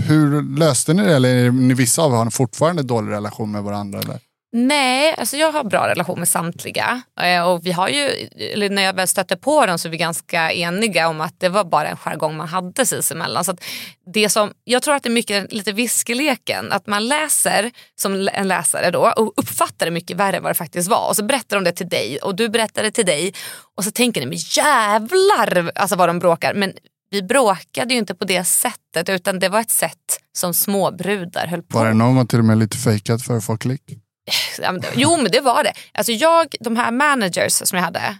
hur löste ni det? Eller är ni vissa av er har fortfarande dålig relation med varandra? Eller? Nej, alltså jag har bra relation med samtliga. Eh, och vi har ju, eller när jag väl stötte på dem så är vi ganska eniga om att det var bara en jargong man hade sinsemellan. Så det som, jag tror att det är mycket lite viskeleken. Att man läser som en läsare då och uppfattar det mycket värre än vad det faktiskt var. Och så berättar de det till dig och du berättar det till dig. Och så tänker ni, men jävlar alltså vad de bråkar. Men vi bråkade ju inte på det sättet utan det var ett sätt som småbrudar höll på. Var det någon gång till och med lite fejkat för att få klick? Jo men det var det. Alltså jag, de här managers som jag hade,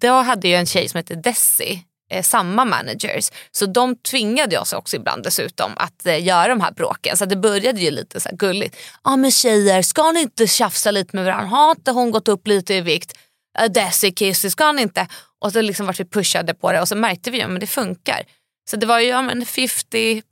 då hade jag en tjej som hette Desi, eh, samma managers. Så de tvingade oss också ibland dessutom att eh, göra de här bråken. Så det började ju lite så här gulligt. Ja ah, men tjejer, ska ni inte tjafsa lite med varandra? Har inte hon gått upp lite i vikt? Eh, Desi, Kissy, ska ni inte? Och så liksom vart vi pushade på det och så märkte vi att det funkar. Så det var ju ja, men 50%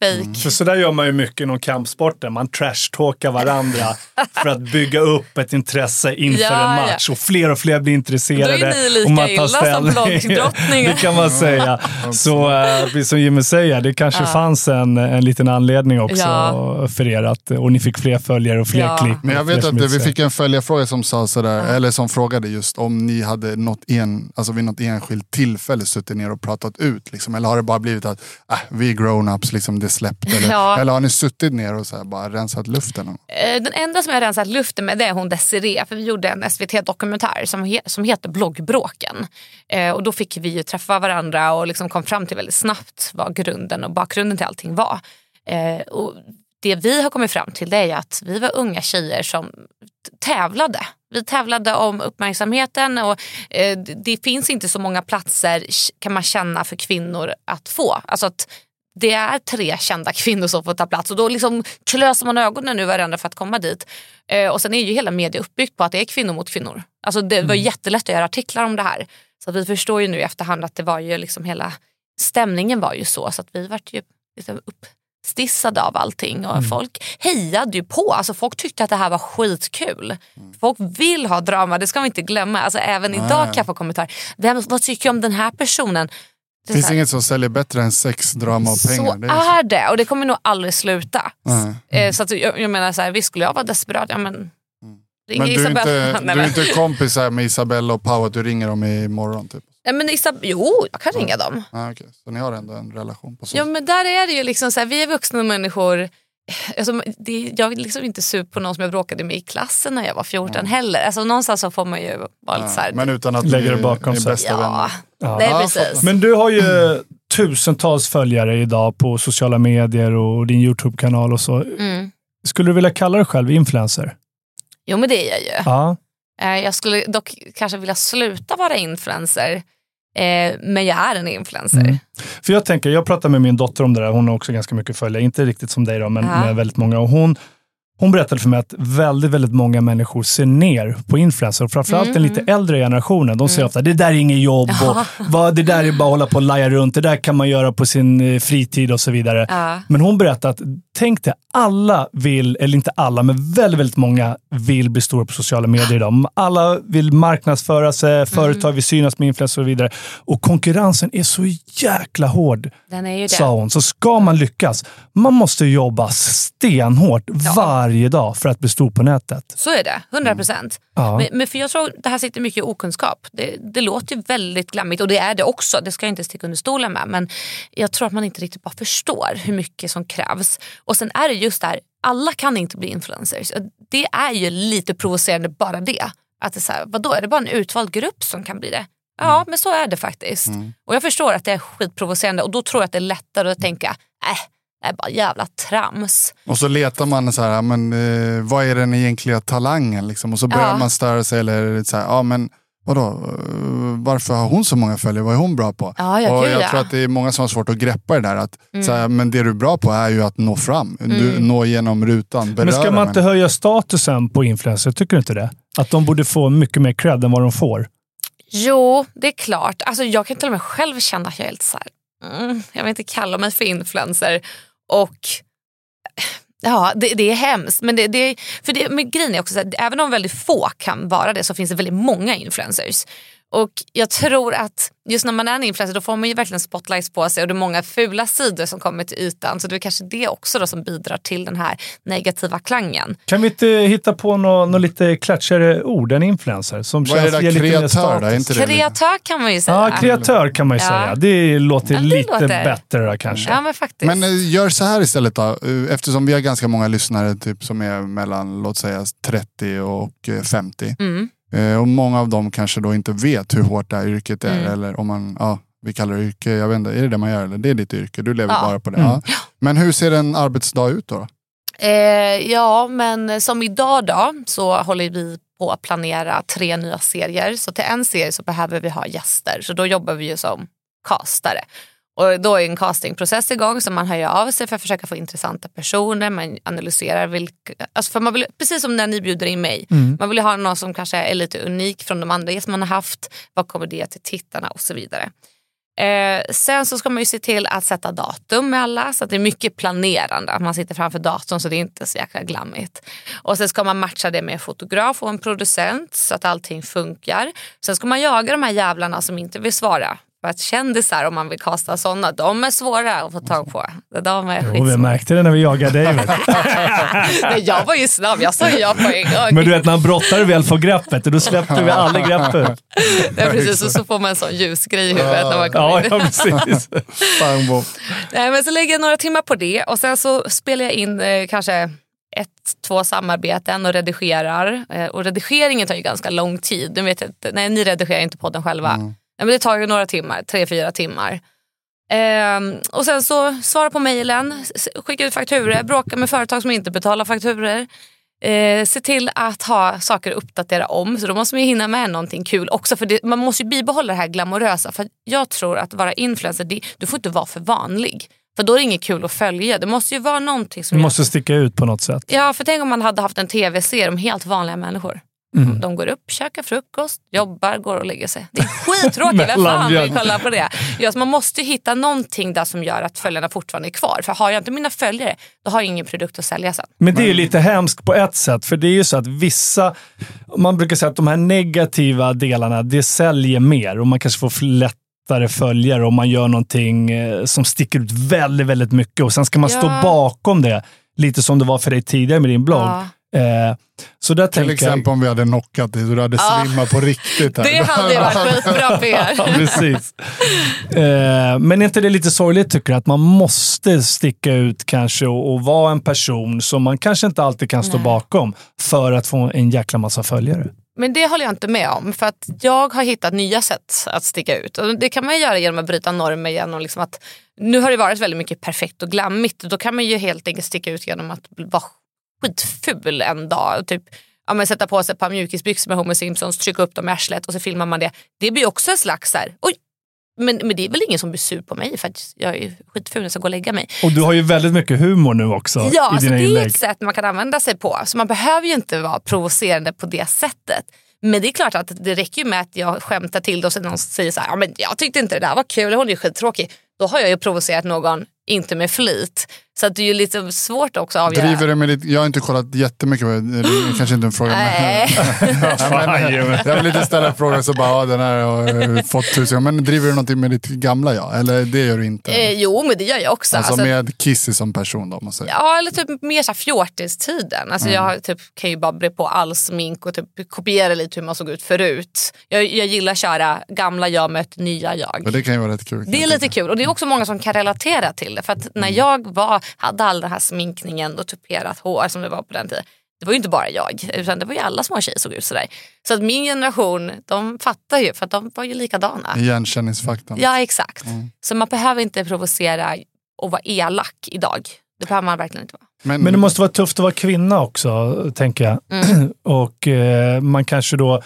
fake. För så där gör man ju mycket inom kampsporten. Man trashtalkar varandra <laughs> för att bygga upp ett intresse inför Ja, en match. Och fler och fler blir intresserade. Då är ni lika och man tar illa som ställning. bloggdrottningar. <laughs> det kan man säga. <laughs> Så precis som Jimmy säger, det kanske Ja. fanns en, en liten anledning också Ja. för er. Att, och ni fick fler följare och fler Ja. klick. Men jag vet som att vi fick en följarfråga som sa sådär, eller som frågade just om ni hade något en, alltså vid något enskilt tillfälle suttit ner och pratat ut. Liksom, eller har det bara blivit att äh, vi är grown-ups, liksom, det är släppt. Eller, Ja. eller har ni suttit ner och så här, bara rensat luften? Eh, Den enda som jag har rensat luften med det är hon Desiree. För vi gjorde en SVT-dokumentär som, he- som heter Bloggbråken. Eh, och då fick vi ju träffa varandra och liksom kom fram till väldigt snabbt vad grunden och bakgrunden till allting var. Eh, och det vi har kommit fram till det är att vi var unga tjejer som tävlade. Vi tävlade om uppmärksamheten och eh, det- finns inte så många platser kan man känna för kvinnor att få. Alltså att det är tre kända <laughs> kvinnor som får ta plats och då liksom klöser man ögonen ur varandra för att komma dit. Eh, och sen är ju hela media uppbyggt på att det är kvinnor mot kvinnor. Alltså det var Mm. jättelätt att göra artiklar om det här. Så vi förstår ju nu i efterhand att det var ju liksom hela stämningen var ju så så att vi vart ju liksom uppstissade av allting och folk hejade ju på. Alltså folk tyckte att det här var skitkul. Folk vill ha drama, det ska vi inte glömma. Alltså även idag kan jag få kommentarer. Vem, vad tycker jag om den här personen? Det finns inget som säljer bättre än sex, drama och pengar. så Det är är det och det kommer nog aldrig sluta. Eh, Så att jag, jag menar, så här, visst skulle jag vara desperat, ja men ring Men du är, inte, <laughs> du är inte kompisar med Isabella och Pau att du ringer dem imorgon? Typ. Nej, men Isab- jo, jag kan ringa dem. Ah, okay. Så ni har ändå en relation på så Ja men där är det ju liksom så här, vi är vuxna människor. Alltså, det, jag är liksom inte sur på någon som jag bråkade med i klassen när jag var 14 heller. Alltså, någonstans så får man ju vara lite så här, Men utan att Lägger ni det bakom sig. ja. Ja. nej Ja, precis. Men du har ju tusentals följare idag på sociala medier och din YouTube-kanal och så. Mm. Skulle du vilja kalla dig själv influencer? Jo men det är jag ju. Ja. Eh, Jag skulle dock kanske vilja sluta vara influencer. Eh, men jag är en influencer. Mm. För jag tänker, jag pratar med min dotter om det där, hon har också ganska mycket följare, inte riktigt som dig då, men Ja. med väldigt många. Och hon, hon berättade för mig att väldigt, väldigt många människor ser ner på influencers. Framförallt den lite äldre generationen. De säger ofta, det där är inget jobb, och vad, det där är bara att hålla på och laja runt, det där kan man göra på sin eh, fritid och så vidare. Ja. Men hon berättade att, tänk dig, alla vill, eller inte alla, men väldigt, väldigt många vill bli stora på sociala medier idag. Alla vill marknadsföra sig, företag vill synas med influencers och så vidare. Och konkurrensen är så jäkla hård, Den är ju det. sa hon. Så ska man lyckas, man måste jobba stenhårt varje dag för att bli stor på nätet. Så är det, 100 procent. Ja. Men, men för jag tror det här sitter mycket i okunskap. Det, det låter ju väldigt glammigt och det är det också. Det ska jag inte sticka under stolen med. Men jag tror att man inte riktigt bara förstår hur mycket som krävs. Och sen är det just där, alla kan inte bli influencers. Det är ju lite provocerande bara det. Att det är så här, vadå, är det bara en utvald grupp som kan bli det? Ja, men så är det faktiskt. Och jag förstår att det är skitprovocerande och då tror jag att det är lättare att tänka, äh, det är bara jävla trams. Och så letar man så här, men, eh, vad är den egentliga talangen? Liksom? Och så börjar Ja. man störa sig. Eller så här, ja, men, vadå, eh, varför har hon så många följare? Vad är hon bra på? Ja, ja, och jag ja. tror att det är många som har svårt att greppa det där. Att, så här, men det du är bra på är ju att nå fram. Du, Mm. nå genom rutan. Men ska man inte människor. höja statusen på influencers? Tycker du inte det? Att de borde få mycket mer cred än vad de får? Jo, det är klart. Alltså, jag kan till och med själv känna att jag är lite så här, mm, jag vill inte kalla mig för influencer. Och eh, ja, det, det är hemskt. Men, det, det, för det, men grejen är också att även om väldigt få kan vara det så finns det väldigt många influencers. Och jag tror att just när man är en influencer då får man ju verkligen spotlights på sig och det är många fula sidor som kommer till ytan. Så det är kanske det också då som bidrar till den här negativa klangen. Kan vi inte hitta på något, något lite klatschigare ord än influencer? Som Vad är det där kreatör? Då? Inte det Kreatör kan man ju säga. Ja, kreatör kan man ju Ja. säga. Det låter Ja, det lite låter- bättre då, kanske. Ja men faktiskt. Men eh, gör så här istället då. Eh, Eftersom vi har ganska många lyssnare typ, som är mellan låt säga 30 och eh, 50. Mm. Eh, Och många av dem kanske då inte vet hur hårt det här yrket är. Mm. Eller om man, ja, vi kallar det yrke, jag vet inte, är det det man gör? Eller? Det är ditt yrke, du lever Ja. bara på det. Mm. Ja. Men hur ser en arbetsdag ut då? Eh, ja, men som idag då så håller vi på att planera tre nya serier. Så till en serie så behöver vi ha gäster. Så då jobbar vi ju som castare. Och då är en castingprocess igång så man hör av sig för att försöka få intressanta personer. Man analyserar vilka, alltså för man vill, precis som när ni bjuder in mig. Man vill ha någon som kanske är lite unik från de andra gäster man har haft. Vad kommer det till tittarna och så vidare. Eh, sen så ska man ju se till att sätta datum med alla. Så att det är mycket planerande. Att man sitter framför datorn så det är inte så jäkla glammigt. Och sen ska man matcha det med en fotograf och en producent så att allting funkar. Sen ska man jaga de här jävlarna som inte vill svara. Att kändisar, om man vill kasta sådana, de är svåra att få tag på. De är Jo, vi märkte det när vi jagade David. <laughs> Nej, jag var ju snabb, jag sa ja på en gång. Men du vet, när han brottare väl får greppet, då släppte vi aldrig greppet. Nej, precis, och så får man en sån ljusgrej i huvudet när man kommer Ja, in. ja precis. <laughs> Nej, men så lägger jag några timmar på det och sen så spelar jag in eh, kanske ett, två samarbeten och redigerar. Eh, och redigeringen tar ju ganska lång tid. Du vet, att- nej, ni redigerar inte podden själva. Nej, men det tar ju några timmar, tre, fyra timmar. Ehm, och sen så svara på mejlen, skicka ut fakturer, bråka med företag som inte betalar fakturer. Eh, se till att ha saker att uppdatera om. Så då måste man ju hinna med någonting kul också. För det, man måste ju bibehålla det här glamorösa. För jag tror att vara influencer, det, du får inte vara för vanlig. För då är det inget kul att följa. Det måste ju vara någonting som Du måste sticka ut på något sätt. Ja, för tänk om man hade haft en tv-serie om helt vanliga människor. Mm. De går upp, käkar frukost, jobbar, går och lägger sig. Det är skittråkigt, vem fan vill kolla på det? Ja, man måste hitta någonting där som gör att följarna fortfarande är kvar. För har jag inte mina följare, då har jag ingen produkt att sälja sen. Men det är ju lite hemskt på ett sätt, för det är ju så att vissa, man brukar säga att de här negativa delarna, det säljer mer och man kanske får lättare följare om man gör någonting eh, som sticker ut väldigt, väldigt mycket och sen ska man stå Ja. bakom det. Lite som det var för dig tidigare med din blogg. Ja. Eh, så där Till tänker exempel om vi hade knockat dig så du hade Ja. svimmat på riktigt. Här. <laughs> Det hade varit <laughs> skitbra jag... Er. precis. Eh, men är inte det lite sorgligt tycker du? Att man måste sticka ut kanske och, och vara en person som man kanske inte alltid kan stå Nej. bakom för att få en jäkla massa följare. Men det håller jag inte med om. För att jag har hittat nya sätt att sticka ut. Och det kan man göra genom att bryta normer. Genom liksom att, nu har det varit väldigt mycket perfekt och glammigt. Då kan man ju helt enkelt sticka ut genom att vara skitful en dag. Typ, ja, men sätta på sig ett par mjukisbyxor med Homer Simpsons, trycka upp dem i arslet och så filmar man det. Det blir också en slags så här, oj, men, men det är väl ingen som blir sur på mig för att jag är skitful när jag ska gå och lägga mig. Och du har ju väldigt mycket humor nu också Ja, i så dina det är inlägg. ett sätt man kan använda sig på. Så man behöver ju inte vara provocerande på det sättet. Men det är klart att det räcker ju med att jag skämtar till det och sen någon säger så här, ja, men jag tyckte inte det där var kul, hon är ju skittråkig. Då har jag ju provocerat någon, inte med flit. Så att det är ju lite svårt också att avgöra. Driver du med ditt, jag har inte kollat jättemycket, det kanske inte en fråga. Nej. <laughs> <laughs> Men, Jimmy. jag vill inte ställa en fråga så bara, ja, den här har jag fått tusen. Men driver du någonting med ditt gamla jag? Eller det gör du inte? Eh, jo, men det gör jag också. alltså, Alltså, med Kissy som person då, man säger. Ja, eller typ mer så fjortistiden. Alltså Mm. Jag typ, kan ju bara bre på all smink och typ kopiera lite hur man såg ut förut. Jag, jag gillar att köra gamla jag möter nya jag. Men det kan ju vara rätt kul. Det är jag lite kul och det är också många som kan relatera till det. För att när jag var, hade all den här sminkningen och tuperat hår som det var på den tiden. Det var ju inte bara jag, utan det var ju alla små tjejer såg ut sådär. Så att min generation, de fattar ju för att de var ju likadana. Igenkänningsfaktorn. Ja exakt. Mm. Så man behöver inte provocera och vara elak idag. Det behöver man verkligen inte vara. Men, Men det måste vara tufft att vara kvinna också, tänker jag. Mm. <clears throat> och eh, man kanske då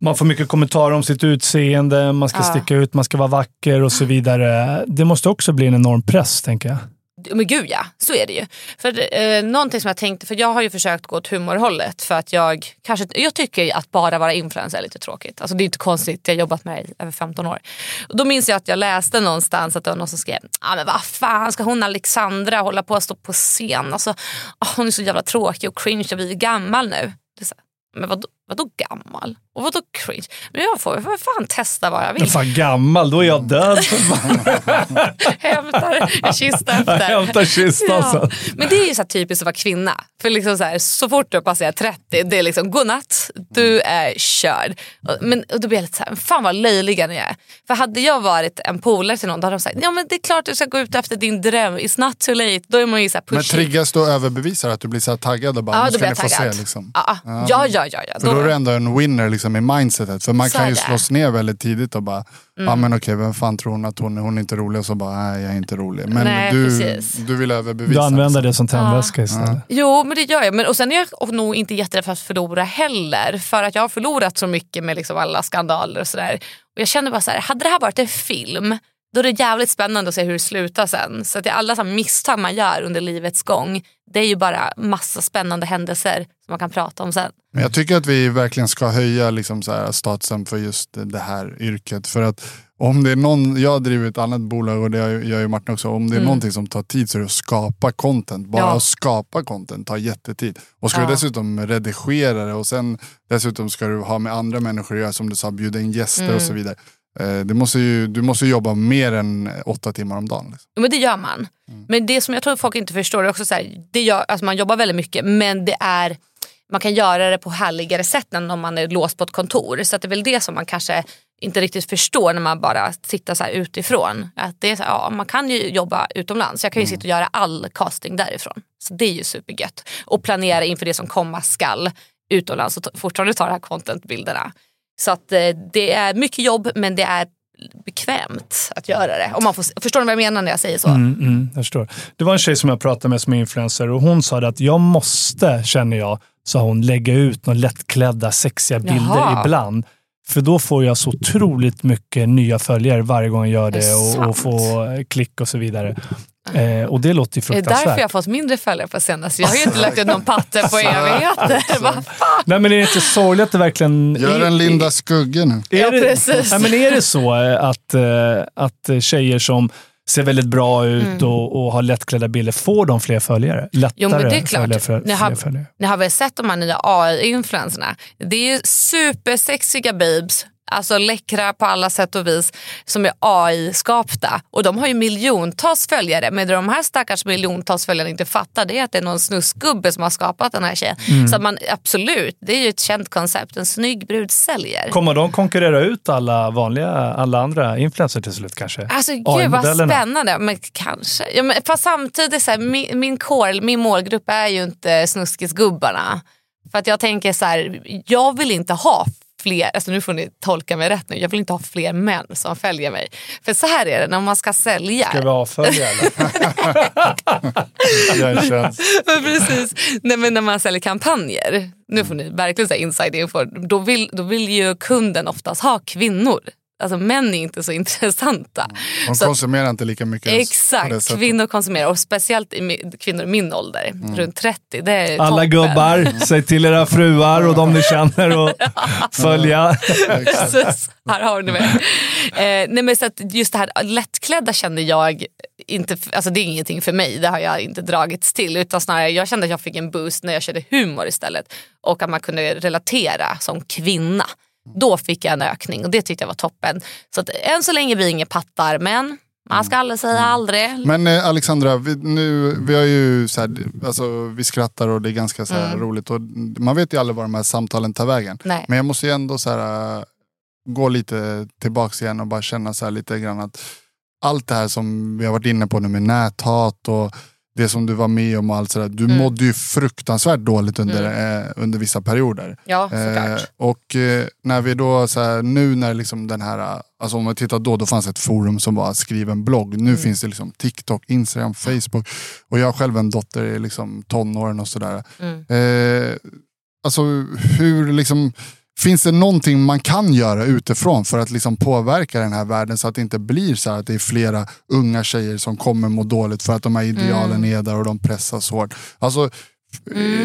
man får mycket kommentarer om sitt utseende, man ska Ja. sticka ut, man ska vara vacker och så vidare. Det måste också bli en enorm press, tänker jag. Men gud ja, så är det ju. För eh, någonting som jag tänkte, för jag har ju försökt gå åt humorhållet för att jag kanske, jag tycker att bara vara influencer är lite tråkigt. Alltså det är inte konstigt, jag har jobbat med det i över 15 år. Och då minns jag att jag läste någonstans att det var någon som skrev, ah, men vad fan ska hon Alexandra hålla på att stå på scen? Alltså, ah, hon är så jävla tråkig och cringe och vi är gammal nu. Det är så här, men vadå, vadå gammal? Och vadå cringe? Men jag får, jag får fan testa vad jag Men vill. fan gammal, då är jag död. <laughs> Hämtar en kista Jag efter. hämtar kistan Ja. Men det är ju så här typiskt att vara kvinna. För liksom så, här, så fort du passerar 30, det är liksom godnatt, du är körd. Men och då blir jag lite så här, fan vad löjliga ni är. För hade jag varit en polare till någon, då hade de sagt, ja men det är klart du ska gå ut efter din dröm, it's not too late. Då är man ju så här men pushy. triggas du och överbevisar att du blir så här taggad och bara, Ja, nu då ska blir ni jag få se taggad. liksom. Ja, ja, ja, ja. ja, ja. För då är du ändå en winner liksom, i mindsetet. För man Så kan ju slås ner väldigt tidigt och bara, ja Mm. men okej vem fan tror hon att hon är? Hon är inte rolig och så bara, nej jag är inte rolig. Men Nej, du, precis. du vill överbevisa. Du använder liksom. det som tändväska istället. Jo, men det gör jag. Men, och sen är jag nog inte jätterädd för att förlora heller. För att jag har förlorat så mycket med liksom alla skandaler och sådär. Och jag känner bara så här, hade det här varit en film, då är det jävligt spännande att se hur det slutar sen. Så att alla så misstag man gör under livets gång, det är ju bara massa spännande händelser som man kan prata om sen. Men jag tycker att vi verkligen ska höja liksom så statusen för just det här yrket. För att om det är någon, jag driver ett annat bolag och det gör ju Martin också. Om det är någonting som tar tid så är det att skapa content. Bara Mm. Ja. att skapa content tar jättetid. Och ska Ja. du dessutom redigera det och sen dessutom ska du ha med andra människor att göra, som du sa, bjuda in gäster Mm. och så vidare. Eh, Det måste ju, du måste jobba mer än åtta timmar om dagen. Liksom. Men det gör man. Men det som jag tror folk inte förstår är också så här, det gör, alltså man jobbar väldigt mycket men det är man kan göra det på härligare sätt än om man är låst på ett kontor. Så det är väl det som man kanske inte riktigt förstår när man bara tittar så utifrån. Att det är så här, ja, man kan ju jobba utomlands. Jag kan ju sitta och göra all casting därifrån. Så det är ju supergött. Och planera inför det som komma skall utomlands och fortfarande ta de här contentbilderna. Så att eh, det är mycket jobb men det är bekvämt att göra det. Om man får, förstår ni vad jag menar när jag säger så? Mm, mm, jag förstår. Det var en tjej som jag pratade med som är influencer och hon sa att jag måste, känner jag, sa hon, lägga ut några lättklädda sexiga bilder Jaha. ibland. För då får jag så otroligt mycket nya följare varje gång jag gör det det och, och får klick och så vidare. Eh, och det låter ju Det är därför fruktansvärt. jag har fått mindre följare på senaste. Jag har ju inte lagt ut någon patte på <laughs> evigheter. Va? Nej men är det inte sorgligt att det verkligen... Gör en Linda Skugge nu. Är Ja, det, precis. Nej, men är det så eh, att, eh, att tjejer som ser väldigt bra ut och, och har lättklädda bilder, får de fler följare? Lättare Mm. Jo men det är klart. följare för, Ni har, följare. ni har väl sett de här nya AI-influencerna? Det är ju supersexiga babes, alltså läckra på alla sätt och vis, som är AI-skapta. Och de har ju miljontals följare. Men det de här stackars miljontals följarna inte fattar det är att det är någon snusgubbe som har skapat den här tjejen. Mm. Så man, absolut, det är ju ett känt koncept. En snygg brud säljer. Kommer de konkurrera ut alla vanliga, alla andra influencers till slut kanske? Alltså gud vad spännande. Men kanske. Ja, men, fast samtidigt, så här, min, min, core, min målgrupp är ju inte snuskisgubbarna. För att jag tänker så här, jag vill inte ha fler, alltså nu får ni tolka mig rätt nu, jag vill inte ha fler män som följer mig. För så här är det, när man ska sälja. Ska vi avfölja eller? <laughs> Men Precis. Nej, men när man säljer kampanjer, nu får ni verkligen säga inside info, då vill, då vill ju kunden oftast ha kvinnor. Alltså män är inte så <laughs> intressanta. De Så- konsumerar inte lika mycket. Exakt, kvinnor konsumerar och speciellt i, kvinnor i min ålder, runt 30. Det är Alla toppen. gubbar, <laughs> säg till era fruar och de ni känner och <laughs> följa. Precis, här har ni mig. Eh, nej men så att just det här lättklädda kände jag inte, alltså det är ingenting för mig, det har jag inte dragits till. Utan snarare jag kände att jag fick en boost när jag körde humor istället. Och att man kunde relatera som kvinna. Då fick jag en ökning och det tyckte jag var toppen. Så att än så länge vi inga pattar men man ska aldrig säga aldrig. Men eh, Alexandra, vi, nu, vi har ju så här, alltså, vi skrattar och det är ganska så här, roligt. Och man vet ju aldrig var de här samtalen tar vägen. Mm. Nej. Men jag måste ju ändå så här, äh, gå lite tillbaks igen och bara känna så här lite grann att allt det här som vi har varit inne på nu med näthat och det som du var med om och allt sådär. Du Mm. mådde ju fruktansvärt dåligt under, eh, under vissa perioder. Ja Eh, såklart. och eh, när vi då, så här, nu när liksom den här, eh, alltså om man tittar då, då fanns ett forum som var skriv en blogg. Nu Mm. finns det liksom TikTok, Instagram, Facebook. Och jag har själv en dotter i liksom tonåren och sådär. Mm. Eh, alltså hur liksom, finns det någonting man kan göra utifrån för att liksom påverka den här världen så att det inte blir så här att det är flera unga tjejer som kommer må dåligt för att de här idealen är där och de pressas hårt. Alltså,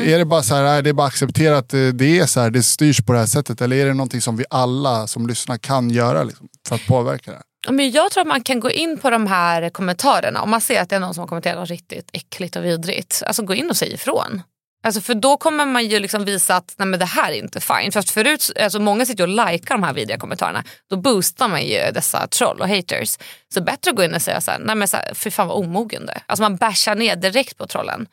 Är det bara så här, är det bara acceptera att det det är så här, det styrs på det här sättet eller är det någonting som vi alla som lyssnar kan göra liksom, för att påverka det? Men jag tror att man kan gå in på de här kommentarerna om man ser att det är någon som har kommenterat något riktigt äckligt och vidrigt. Alltså gå in och säg ifrån. Alltså för då kommer man ju liksom visa att nej men det här är inte fine. Fast förut, alltså många sitter och likar de här vidriga kommentarerna. Då boostar man ju dessa troll och haters. Så bättre att gå in och säga så här, nej men så här, fy fan vad omogen det. Alltså man bashar ner direkt på trollen.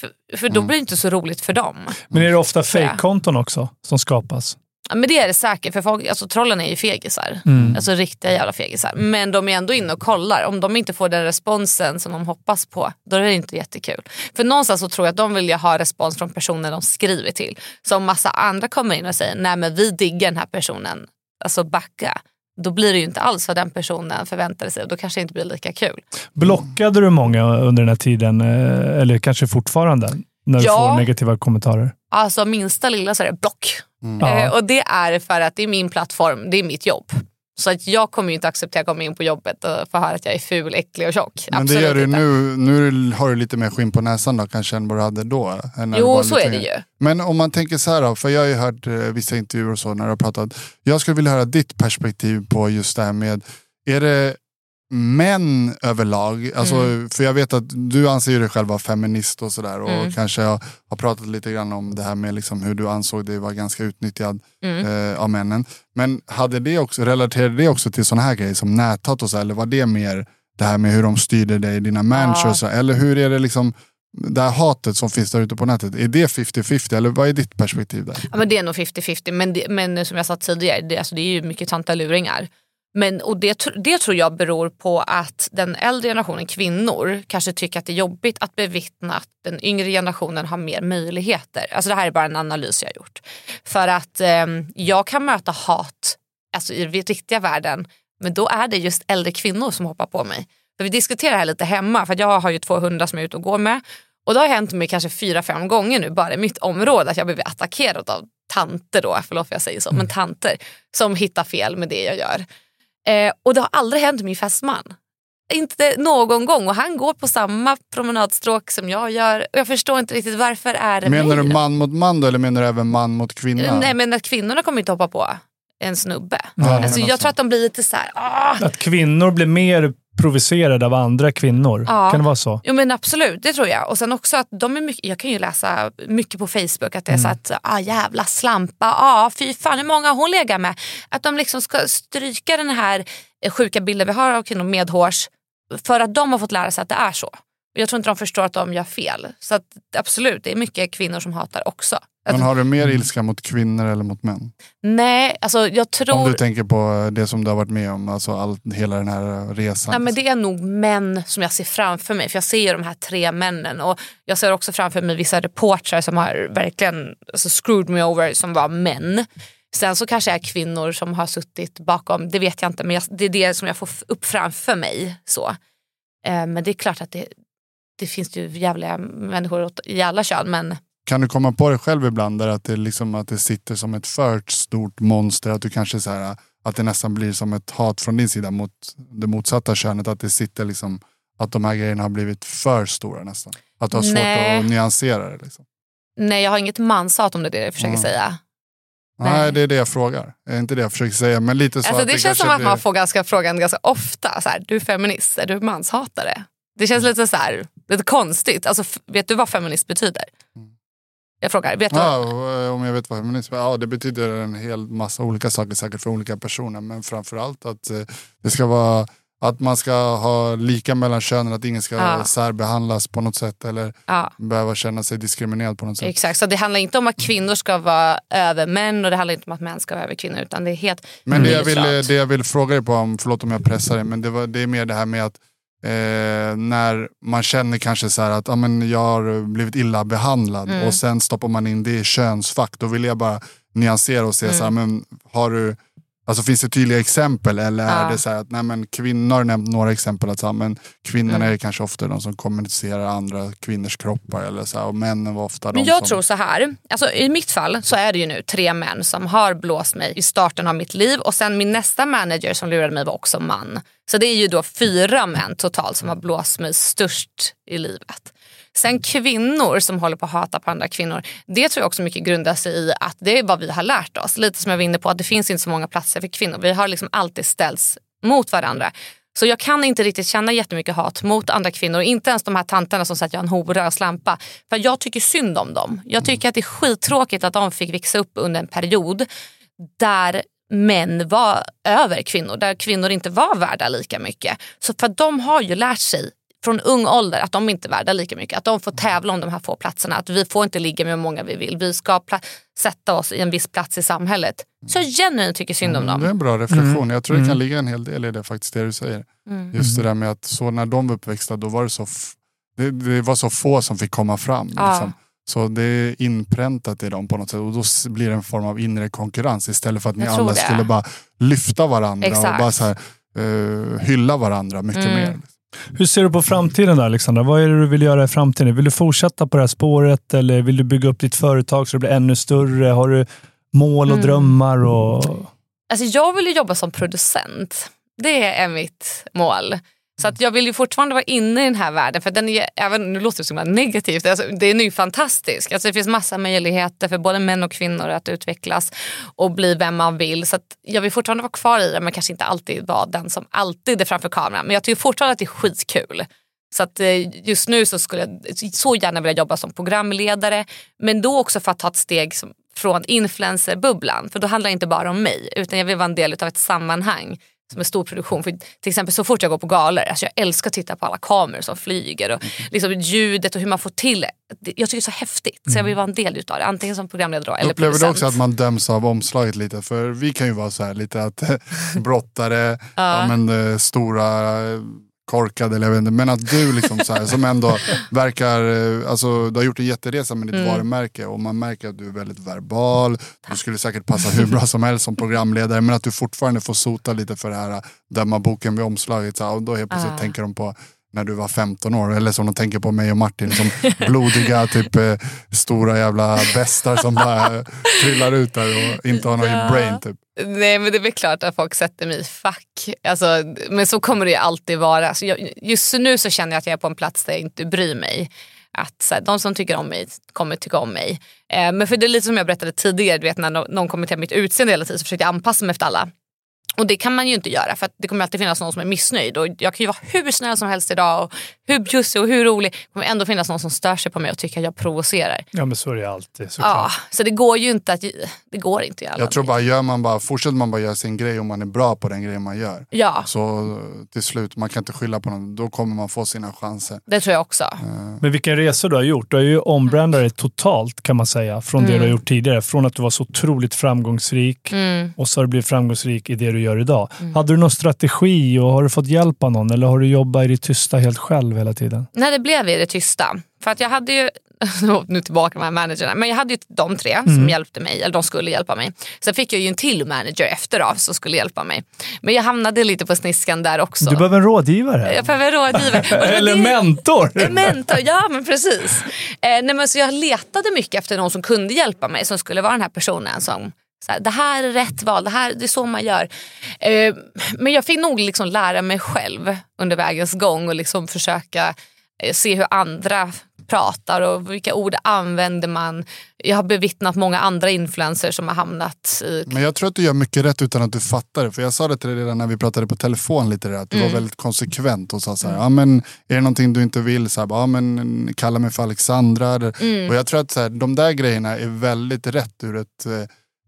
För, för då blir det inte så roligt för dem. Men är det ofta Ja. fejkkonton också som skapas? Ja, men det är det säkert, för folk, alltså, trollen är ju fegisar. Alltså riktiga jävla fegisar. Men de är ändå inne och kollar. Om de inte får den responsen som de hoppas på, då är det inte jättekul. För någonstans så tror jag att de vill ju ha respons från personen de skriver till. Så om massa andra kommer in och säger, nej men vi diggar den här personen, alltså backa. Då blir det ju inte alls vad den personen förväntade sig och då kanske det inte blir lika kul. Blockade du många under den här tiden? eh, Eller kanske fortfarande? När du Ja. får negativa kommentarer? Alltså minsta lilla så är det block. Ja. Eh, och det är för att det är min plattform, det är mitt jobb. Så att jag kommer ju inte acceptera att komma in på jobbet och få höra att jag är ful, äcklig och tjock. Men det Absolut gör du inte. nu, nu har du lite mer skinn på näsan då kanske än vad du hade då? Jo, så är det ju. Men om man tänker så här då, för jag har ju hört eh, vissa intervjuer och så när du har pratat. Jag skulle vilja höra ditt perspektiv på just det här med, är det män överlag? Alltså, Mm. För jag vet att du anser dig själv vara feminist och sådär och Mm. kanske har, har pratat lite grann om det här med liksom hur du ansåg dig vara ganska utnyttjad Mm. eh, av männen. Men hade det också, relaterade det också till sådana här grejer som näthat och så, eller var det mer det här med hur de styrde dig, dina managers? Ja. Eller hur är det liksom, det här hatet som finns där ute på nätet, är det 50-50 eller vad är ditt perspektiv där? Ja, men det är nog 50-50 men, det, men som jag sa tidigare, det, alltså, det är ju mycket tantaluringar. Men, och det, det tror jag beror på att den äldre generationen kvinnor kanske tycker att det är jobbigt att bevittna att den yngre generationen har mer möjligheter. Alltså det här är bara en analys jag har gjort. För att ehm, jag kan möta hat alltså, i den riktiga världen men då är det just äldre kvinnor som hoppar på mig. För vi diskuterar det här lite hemma för jag har ju två hundar som jag är ute och går med. Och det har hänt mig kanske fyra, fem gånger nu bara i mitt område att jag blivit attackerad av tanter då, förlåt för jag säger så, men tanter som hittar fel med det jag gör. Eh, och det har aldrig hänt min fästman. Inte någon gång och han går på samma promenadstråk som jag gör. Och jag förstår inte riktigt varför är det Menar mig du man mot man då eller menar du även man mot kvinna? Nej men att kvinnorna kommer inte hoppa på en snubbe. Ja, alltså, jag alltså. tror att de blir lite så här, ah, Att kvinnor blir mer provocerade av andra kvinnor. Ja. Kan det vara så? Jo men absolut, det tror jag. Och sen också att de är mycket, jag kan ju läsa mycket på Facebook att det är så att ah, jävla slampa, ah, fy fan hur många har hon legat med? Att de liksom ska stryka den här eh, sjuka bilden vi har av kvinnor medhårs för att de har fått lära sig att det är så. Jag tror inte de förstår att de gör fel. Så att, absolut, det är mycket kvinnor som hatar också. Men har du mer ilska mot kvinnor eller mot män? Nej, alltså jag tror... Om du tänker på det som du har varit med om, alltså all, hela den här resan. Nej, men det är nog män som jag ser framför mig. För Jag ser ju de här tre männen. Och Jag ser också framför mig vissa reportrar som har verkligen alltså, screwed me over som var män. Sen så kanske är kvinnor som har suttit bakom, det vet jag inte. Men jag, det är det som jag får upp framför mig. Så. Eh, men det är klart att det, det finns ju jävliga människor i alla kön. Men Kan du komma på dig själv ibland där att det, liksom, att det sitter som ett för stort monster? Att, du kanske så här, att det nästan blir som ett hat från din sida mot det motsatta könet? Att det sitter liksom, att de här grejerna har blivit för stora nästan? Att du har svårt Nej. att nyansera det? Liksom. nej, jag har inget manshat om det är det jag försöker Mm. säga. Nej. Nej. det är det jag frågar. Det är inte det jag försöker säga. Men lite så Alltså, det, det känns som att blir... man får ganska frågan ganska ofta. Så här, du är feminist, är du manshatare? Det känns lite så här, lite konstigt. Alltså, vet du vad feminist betyder? Jag frågar. Vet du? Ja, eh, om jag vet vad feminism är? Ja, det betyder en hel massa olika saker säkert för olika personer. Men framförallt att eh, det ska vara att man ska ha lika mellan könen, att ingen ska Ja. särbehandlas på något sätt eller Ja, behöva känna sig diskriminerad på något sätt. exakt. Så det handlar inte om att kvinnor ska vara över män och det handlar inte om att män ska vara över kvinnor. Utan det är helt Men det jag, vill, neutralt. det jag vill fråga dig på, om, förlåt om jag pressar dig, men det, var, det är mer det här med att eh, när man känner kanske så att ah, men jag har blivit illa behandlad Mm. och sen stoppar man in det i könsfack. Då vill jag bara nyansera och säga så Mm. här, men har du Alltså finns det tydliga exempel eller är Ja. det så här att nej, men kvinnor har nämnt några exempel att så här, men kvinnorna Mm. är kanske ofta de som kommunicerar andra kvinnors kroppar eller så här, och männen var ofta Men de jag som... tror så här, alltså i mitt fall så är det ju nu tre män som har blåst mig i starten av mitt liv och sen min nästa manager som lurade mig var också man. Så det är ju då fyra män totalt som har blåst mig störst i livet. Sen kvinnor som håller på att hata på andra kvinnor, det tror jag också mycket grundar sig i att det är vad vi har lärt oss. Lite som jag var inne på, att det finns inte så många platser för kvinnor. Vi har liksom alltid ställts mot varandra. Så jag kan inte riktigt känna jättemycket hat mot andra kvinnor. Inte ens de här tanterna som säger att jag är en hora och slampa. För jag tycker synd om dem. Jag tycker att det är skittråkigt att de fick växa upp under en period där män var över kvinnor. Där kvinnor inte var värda lika mycket. Så för de har ju lärt sig från ung ålder att de inte är värda lika mycket. Att de får tävla om de här få platserna. Att vi får inte ligga med hur många vi vill. Vi ska sätta oss i en viss plats i samhället. Så jag genuint tycker synd om Mm, Det är dem. en bra reflektion. Mm. Jag tror det kan Mm. ligga en hel del i det faktiskt, det du säger. Mm. Just det där med att så när de var uppväxta då var det så, det, det var så få som fick komma fram. Ja. Liksom. Så det är inpräntat i dem på något sätt och då blir det en form av inre konkurrens istället för att ni alla det. skulle bara lyfta varandra och Exakt. bara så här, eh, hylla varandra mycket Mm. mer. Hur ser du på framtiden då, Alexandra? Vad är det du vill göra i framtiden? Vill du fortsätta på det här spåret eller vill du bygga upp ditt företag så det blir ännu större? Har du mål och Mm. drömmar? Och... Alltså jag vill ju jobba som producent. Det är mitt mål. Så att jag vill ju fortfarande vara inne i den här världen. För den är, även, nu låter det så himla negativt. Alltså, den är ju fantastisk. Alltså, det finns massa möjligheter för både män och kvinnor att utvecklas och bli vem man vill. Så att jag vill fortfarande vara kvar i det men kanske inte alltid vara den som alltid är framför kameran. Men jag tycker fortfarande att det är skitkul. Så att eh, just nu så skulle jag så gärna vilja jobba som programledare. Men då också för att ta ett steg från influencerbubblan. För då handlar det inte bara om mig utan jag vill vara en del av ett sammanhang som är stor produktion. För till exempel så fort jag går på galor, alltså jag älskar att titta på alla kameror som flyger och liksom ljudet och hur man får till det. Jag tycker det är så häftigt så jag vill vara en del utav det. Antingen som programledare eller Upplever du producent. också att man döms av omslaget lite? För vi kan ju vara så här lite att <laughs> brottare, ja. men, eh, stora eh, korkade eller jag vet inte. Men att du liksom så här, som ändå verkar, eh, alltså du har gjort en jätteresa med ditt Mm. varumärke och man märker att du är väldigt verbal. Du skulle säkert passa hur bra som helst som programledare men att du fortfarande får sota lite för det här döma boken vid omslaget. Så här, och då helt plötsligt Ah. tänker de på när du var 15 år. Eller som de tänker på mig och Martin som blodiga, <laughs> typ eh, stora jävla bestar som bara trillar ut där och inte har någon Ja. brain. Typ. Nej men det är väl klart att folk sätter mig i fack. Alltså, men så kommer det ju alltid vara. Alltså, jag, just nu så känner jag att jag är på en plats där jag inte bryr mig. Att så här, de som tycker om mig kommer tycka om mig. Eh, men för det är lite som jag berättade tidigare, du vet när no- någon kommenterar mitt utseende hela tiden så försöker jag anpassa mig efter alla. Och det kan man ju inte göra för att det kommer alltid finnas någon som är missnöjd. Och jag kan ju vara hur snäll som helst idag och hur bjussig och hur rolig. Det kommer ändå finnas någon som stör sig på mig och tycker att jag provocerar. Ja, men så är det alltid Ja, såklart. så det går ju inte att det går inte att göra. Jag tror bara, gör man bara, fortsätter man bara göra sin grej och man är bra på den grejen man gör. Ja, Så till slut, man kan inte skylla på någon. Då kommer man få sina chanser. det tror jag också. Men vilken resa du har gjort. Du har ju ombrandat dig totalt kan man säga från det du har gjort tidigare. Från att du var så otroligt framgångsrik Mm. och så har du blivit framgångsrik i det du gör idag. Hade du någon strategi och har du fått hjälp av någon eller har du jobbat i det tysta helt själv hela tiden? när det blev i det tysta. För att jag hade ju, <laughs> nu tillbaka med de här managerna, men jag hade ju de tre Mm. som hjälpte mig, eller de skulle hjälpa mig. Sen fick jag ju en till manager efter av som skulle hjälpa mig. Men jag hamnade lite på sniskan där också. Du behöver en rådgivare. Jag behöver rådgivare. Det var Eller det- mentor. En mentor, ja men precis. Eh, nej, men så jag letade mycket efter någon som kunde hjälpa mig, som skulle vara den här personen som så här, det här är rätt val, det, här, det är så man gör. Eh, men jag fick nog liksom lära mig själv under vägens gång och liksom försöka eh, se hur andra pratar och vilka ord använder man. Jag har bevittnat många andra influencers som har hamnat i... Men jag tror att du gör mycket rätt utan att du fattar det. För jag sa det till dig redan när vi pratade på telefon lite där, att du var väldigt konsekvent och sa så här, ja men är det någonting du inte vill, så här, ja men kalla mig för Alexandra. Och jag tror att så här, de där grejerna är väldigt rätt ur ett, eh,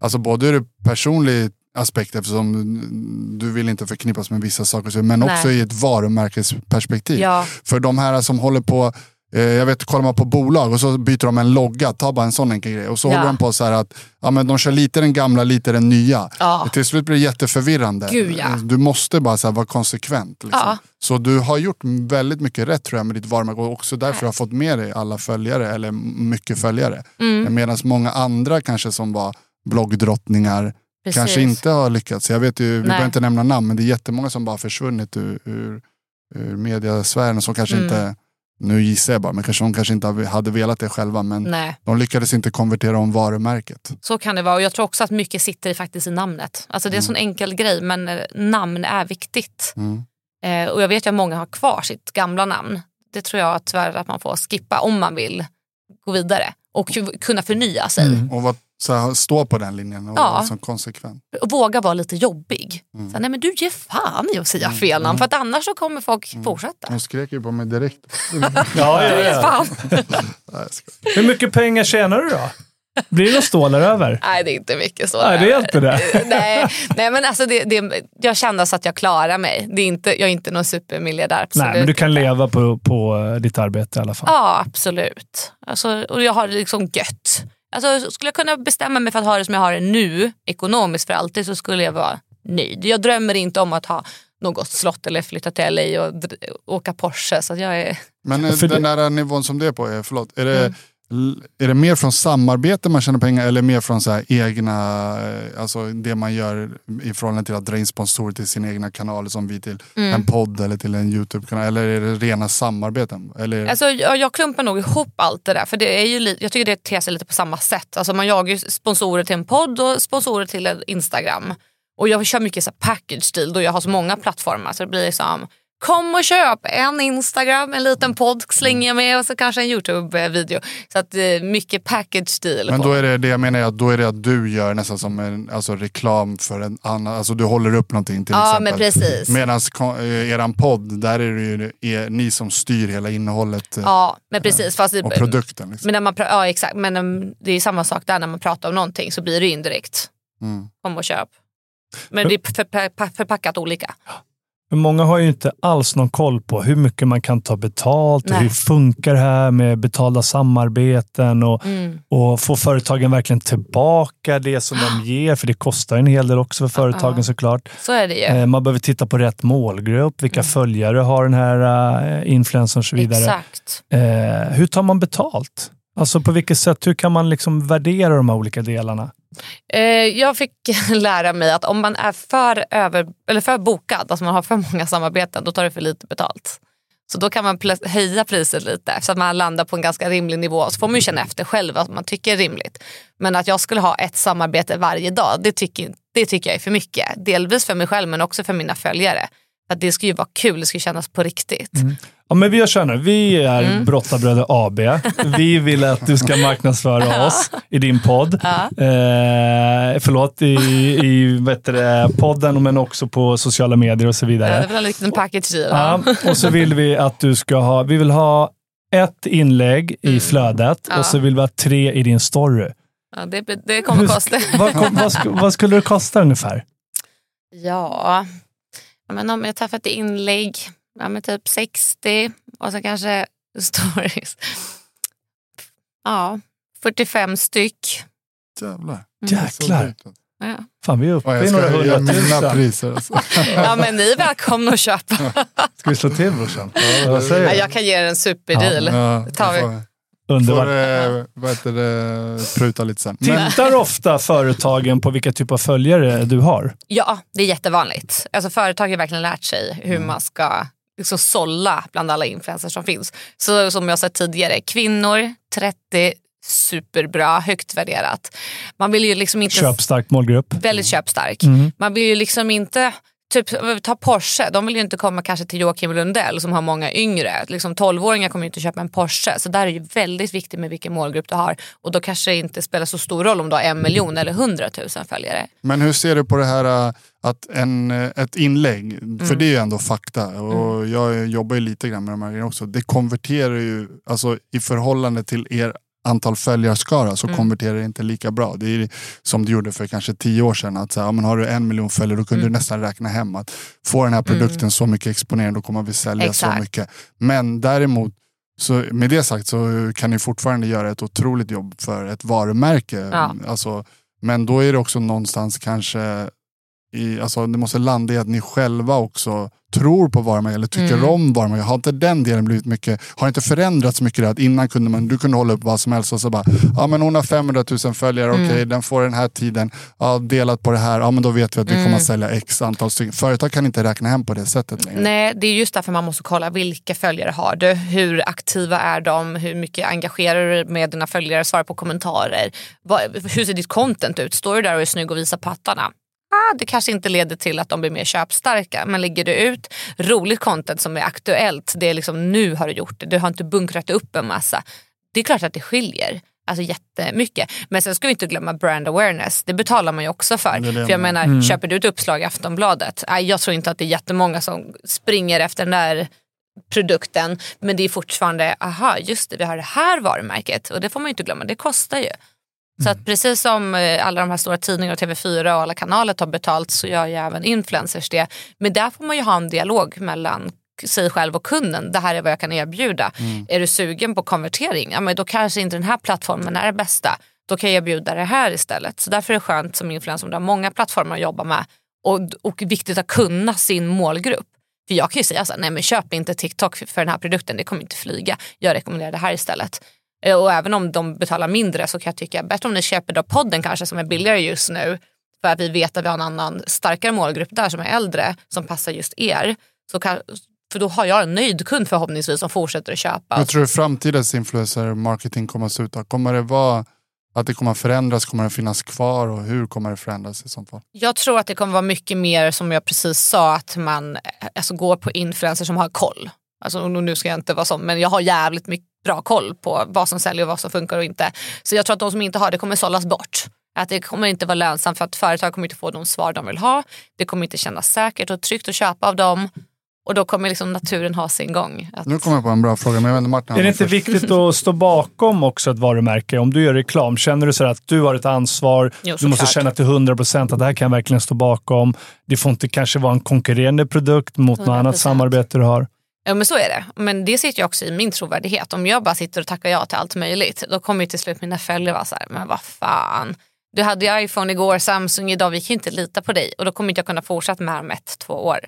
alltså både ur ett personligt aspekt eftersom du vill inte förknippas med vissa saker, men Nej. också i ett varumärkesperspektiv. Ja. För de här som håller på, eh, jag vet, kollar man på bolag och så byter de en logga, ta bara en sån enkel grej. Och så Ja. håller de på så här att ja, men de kör lite den gamla, lite den nya. Ja. Till slut blir det jätteförvirrande. Gud, ja. Du måste bara så här, vara konsekvent. Liksom. Ja. Så du har gjort väldigt mycket rätt tror jag med ditt varumärke och också därför har fått med dig alla följare, eller mycket följare. Mm. Medan många andra kanske som var bloggdrottningar Precis. kanske inte har lyckats. Jag vet ju, vi Nej. behöver inte nämna namn, men det är jättemånga som bara försvunnit ur, ur, ur mediasfären och som kanske Mm. inte, nu gissar jag bara, men kanske de kanske inte hade velat det själva, men Nej. de lyckades inte konvertera om varumärket. Så kan det vara och jag tror också att mycket sitter faktiskt i namnet. Alltså det är en sån enkel grej men eh, namn är viktigt. Mm. Eh, och jag vet ju att många har kvar sitt gamla namn. Det tror jag tyvärr att man får skippa om man vill gå vidare och kunna förnya sig. Mm. Och vad, så stå på den linjen och Ja. vara så konsekvent. Och våga vara lite jobbig. Mm. Så, nej men du ger fan i att säga fel namn för att annars så kommer folk fortsätta. De skrek ju på mig direkt. <laughs> Ja, ja, ja. <laughs> fan. <laughs> Nej. Hur mycket pengar tjänar du då? Blir det några stålar över? Nej det är inte mycket så. Nej, det är inte det. nej, nej men alltså det, det, jag känner så att jag klarar mig. Det är inte, jag är inte någon supermiljardär. Absolut Nej, men du kan leva på, på ditt arbete i alla fall. Ja, absolut. Alltså, och jag har det liksom gött. Alltså, skulle jag kunna bestämma mig för att ha det som jag har det nu, ekonomiskt för alltid, så skulle jag vara nöjd. Jag drömmer inte om att ha något slott eller flytta till LA och åka Porsche. Så att jag är... Men eh, den där nivån som det är på, är, förlåt, är det, Mm. Är det mer från samarbete man tjänar pengar eller mer från så egna, eh, alltså det man gör i förhållande till att dra in sponsorer till sina egna kanaler som vi till Mm. en podd eller till en YouTube-kanal? Eller är det rena samarbeten? Eller, Alltså, jag, jag klumpar nog ihop allt det där. För det är ju jag tycker det ter sig lite på samma sätt. Alltså, man jagar ju sponsorer till en podd och sponsorer till en Instagram. Och jag kör mycket så package deal då jag har så många plattformar. Så det blir liksom Kom och köp en Instagram, en liten podd slänger jag med och så kanske en Youtube-video. Så att eh, mycket package deal. men då är det det jag menar, är att då är det att du gör nästan som en alltså, reklam för en annan, alltså du håller upp någonting till ja exempel. men precis. Medan eh, eran podd, där är det ju är ni som styr hela innehållet eh, Ja men precis. Fast det, och produkten. Liksom. men när man, ja, exakt. Men um, det är samma sak där när man pratar om någonting så blir det indirekt. Mm. Kom och köp. Men det är för, förpackat olika. Men många har ju inte alls någon koll på hur mycket man kan ta betalt och Nej. hur funkar det här med betalda samarbeten och, Mm. och får företagen verkligen tillbaka det som de ger? För det kostar en hel del också för företagen Ja. såklart. Så är det ju. Eh, Man behöver titta på rätt målgrupp, vilka Mm. följare har den här uh, influencern och så vidare. Exakt. Eh, hur tar man betalt? Alltså på vilket sätt, hur kan man liksom värdera de här olika delarna? Eh, jag fick <laughs> lära mig att om man är för, över, eller för bokad, alltså man har för många samarbeten, då tar det för lite betalt. Så då kan man höja priset lite så att man landar på en ganska rimlig nivå. Så får man ju känna efter själv vad man tycker är rimligt. Men att jag skulle ha ett samarbete varje dag, det tycker, det tycker jag är för mycket. Delvis för mig själv men också för mina följare. För att det ska ju vara kul, det ska kännas på riktigt. Ja, men vi gör så här nu. Vi är Mm. Brottarbröder AB. Vi vill att du ska marknadsföra oss i din podd. Eh, förlåt, i, i vet det, podden men också på sociala medier och så Ja, det vidare. är väl en liten package deal. Ja, och så vill vi att du ska ha, vi vill ha ett inlägg i flödet Mm. Ja. och så vill vi ha tre i din story. Ja, det, det kommer kosta. Vad, vad, vad skulle det kosta ungefär? Ja, ja men om jag tar för ett inlägg, ja, men typ 60 och så kanske <laughs> stories. Ja, 45 styck. Jävlar. Jäklar. Ja. Fan, vi är uppe Ja, i några hundratusen. priser. Alltså. <laughs> ja, men ni är välkomna att köpa. <laughs> Ska vi slå till brorsan? Vad säger Ja, du? jag kan ge er en superdeal. Ja, Det tar vi. Underbart. får eh, vad heter det, pruta lite sen. Tittar ofta företagen på vilka typ av följare du har? Ja, det är jättevanligt. Alltså, företag har verkligen lärt sig hur man ska liksom sålla bland alla influencers som finns. Så som jag sa tidigare, kvinnor 30, superbra, högt värderat. Man vill ju liksom inte... Köpstark målgrupp. Väldigt köpstark. Mm. Man vill ju liksom inte... Typ, ta Porsche, de vill ju inte komma kanske till Joakim Lundell som har många yngre. Liksom 12-åringar kommer ju inte köpa en Porsche. Så där är ju väldigt viktigt med vilken målgrupp du har. Och då kanske det inte spelar så stor roll om du har en miljon eller hundratusen följare. men hur ser du på det här äh, att en, äh, ett inlägg, Mm. för det är ju ändå fakta och jag jobbar ju lite grann med de här grejerna också. Det konverterar ju, alltså i förhållande till er antal följarskara så Mm. konverterar det inte lika bra. Det är som du gjorde för kanske tio år sedan. Att så här, ja, men har du en miljon följare då kunde Mm. du nästan räkna hem att får den här produkten så mycket exponering då kommer vi sälja Exakt. så mycket. Men däremot så med det sagt så kan ni fortfarande göra ett otroligt jobb för ett varumärke. Ja. Alltså, men då är det också någonstans kanske i, alltså det måste landa i att ni själva också tror på varumärket eller tycker Mm. om varumärket. Har inte den delen blivit mycket, har inte förändrats mycket att innan kunde man, du kunde hålla upp vad som helst och så bara, ja men hon har 500 000 följare, Mm. okej den får den här tiden, ja, delat på det här, ja men då vet vi att vi kommer Mm. att sälja x antal stycken. Företag kan inte räkna hem på det sättet längre. Nej, det är just därför man måste kolla vilka följare har du? Hur aktiva är de? Hur mycket engagerar du med dina följare? Svara på kommentarer. Hur ser ditt content ut? Står du där och är snygg och visar pattarna? Ah, det kanske inte leder till att de blir mer köpstarka. Men lägger du ut roligt content som är aktuellt, det är liksom nu har du gjort det. Du har inte bunkrat upp en massa. Det är klart att det skiljer. Alltså jättemycket. Men sen ska vi inte glömma brand awareness. Det betalar man ju också för. Det det för jag menar, köper du ett uppslag i Aftonbladet? Nej, jag tror inte att det är jättemånga som springer efter den där produkten. Men det är fortfarande, aha just det, vi har det här varumärket. Och det får man ju inte glömma, det kostar ju. Så att precis som eh, alla de här stora tidningarna, TV4 och alla kanaler tar betalt så gör ju även influencers det. Men där får man ju ha en dialog mellan sig själv och kunden. Det här är vad jag kan erbjuda. Är du sugen på konvertering? Ja, men då kanske inte den här plattformen är det bästa. Då kan jag erbjuda det här istället. Så därför är det skönt som influencer om du har många plattformar att jobba med. Och, och viktigt att kunna sin målgrupp. För jag kan ju säga så här, nej men köp inte TikTok för den här produkten, det kommer inte flyga. Jag rekommenderar det här istället. Eh, Och även om de betalar mindre så kan jag tycka bättre om ni köper då podden kanske som är billigare just nu. För att vi vet att vi har en annan starkare målgrupp där som är äldre som passar just er. Så kan, för då har jag en nöjd kund förhoppningsvis som fortsätter att köpa. Jag tror framtidens influencer marketing kommer att se ut? Kommer det vara att det kommer att förändras? Kommer det finnas kvar? Och hur kommer det förändras i sånt fall? Jag tror att det kommer vara mycket mer som jag precis sa att man eh, alltså, går på influencers som har koll. Alltså, nu ska jag inte vara sån men jag har jävligt mycket bra koll på vad som säljer och vad som funkar och inte. Så jag tror att de som inte har det kommer sållas bort. Att det kommer inte vara lönsamt för att företag kommer inte få de svar de vill ha. Det kommer inte kännas säkert och tryggt att köpa av dem. Och då kommer liksom naturen ha sin gång. Att, Nu kommer jag på en bra fråga, men jag Martin. Är det inte först. viktigt att stå bakom också ett varumärke? Om du gör reklam, känner du så här att du har ett ansvar, Jo, du måste såklart. känna till 100% att det här kan jag verkligen stå bakom. Det får inte kanske vara en konkurrerande produkt mot något annat 100%. samarbete du har. Ja men så är det. Men det sitter ju också i min trovärdighet. Om jag bara sitter och tackar ja till allt möjligt, då kommer ju till slut mina följare vara så här, men vad fan. Du hade ju iPhone igår, Samsung idag, vi kan ju inte lita på dig. Och då kommer inte jag kunna fortsätta med om ett, två år.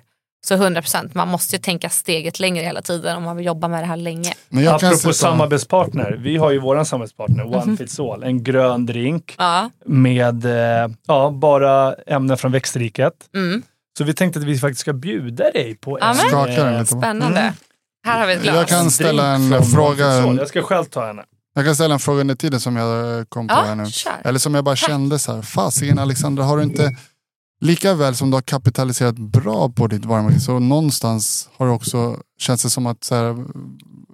Så 100%, man måste ju tänka steget längre hela tiden om man vill jobba med det här länge. Men jag Apropå sitta- samarbetspartner. Vi har ju våran samarbetspartner, One Fits All. En grön drink Ja. med eh, ja, bara ämnen från växtriket. Mm. Så vi tänkte att vi faktiskt ska bjuda dig på Ja, en... men- Skakar den eh, lite? va? Spännande. Mm. Här har vi ett glas. Jag kan ställa en fråga. Jag ska själv ta henne. Jag kan ställa en fråga under tiden som jag kom på här nu. Ja, kör. Eller som jag bara kände så här, fasiken Alexandra, har du inte lika väl som du har kapitaliserat bra på ditt varumärke så någonstans har det också känns det som att så här,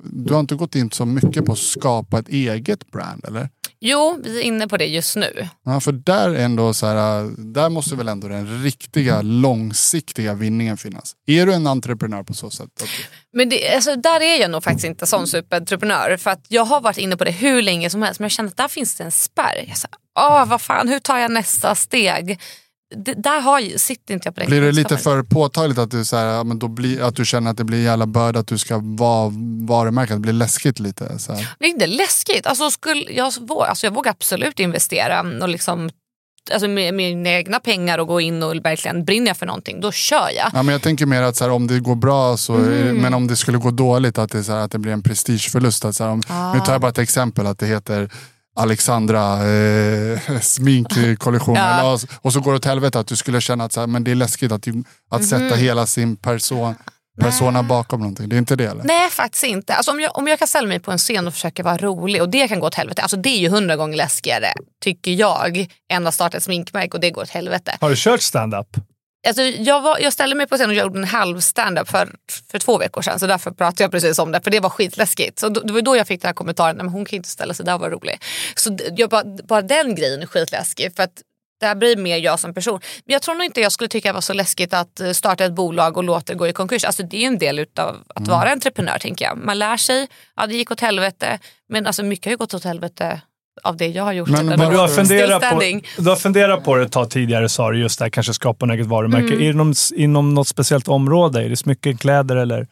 du har inte gått in så mycket på att skapa ett eget brand eller? Jo, vi är inne på det just nu. Ja, för där ändå så här, där måste väl ändå den riktiga långsiktiga vinningen finnas. Är du en entreprenör på så sätt? Men det, alltså, där är jag nog faktiskt inte sån superentreprenör. För att jag har varit inne på det hur länge som helst men jag känner att där finns det en spärr. Jag sa, Åh, vad fan, hur tar jag nästa steg? Det, där har, sitter inte jag på det blir det lite för påtagligt att du, så här, men då blir, att du känner att det blir jävla börda att du ska vara varumärke, att det blir läskigt lite? Så här. Det är inte läskigt. Alltså, skulle, jag, alltså, jag vågar absolut investera och liksom, alltså, med, med mina egna pengar och gå in och verkligen brinner jag för någonting, då kör jag. Ja, men jag tänker mer att så här, om det går bra, så, Mm. men om det skulle gå dåligt, att det, så här, att det blir en prestigeförlust. Att, så här, om, Ah. Nu tar jag bara ett exempel, att det heter Alexandra eh, <laughs> sminkkollektion. Ja. eller, och så går det åt helvete att du skulle känna att så här, men det är läskigt att, att sätta Mhm. hela sin person, persona bakom någonting. Det är inte det eller? Nej faktiskt inte. Alltså, om, jag, om jag kan ställa mig på en scen och försöka vara rolig och det kan gå åt helvete. Alltså, det är ju hundra gånger läskigare tycker jag än att starta ett sminkmärke och det går åt helvete. Har du kört stand-up? Alltså, jag, var, jag ställde mig på scen och gjorde en halv stand-up för, för två veckor sedan så därför pratade jag precis om det för det var skitläskigt. Så då, det var då jag fick den här kommentaren, men hon kan inte ställa sig där och vara rolig. Så jag, bara, bara den grejen är skitläskig för att det här blir mer jag som person. Men jag tror nog inte jag skulle tycka det var så läskigt att eh, starta ett bolag och låta det gå i konkurs. Alltså det är en del av att vara entreprenör tänker jag. Man lär sig, ja det gick åt helvete men alltså mycket har ju gått åt helvete av det jag har gjort. Men- men Du har, funderat på, du har funderat på det ett tag tidigare sa du, just det här, kanske skapa en eget varumärke. Mm. Inom, inom något speciellt område? Är det smycken, kläder eller?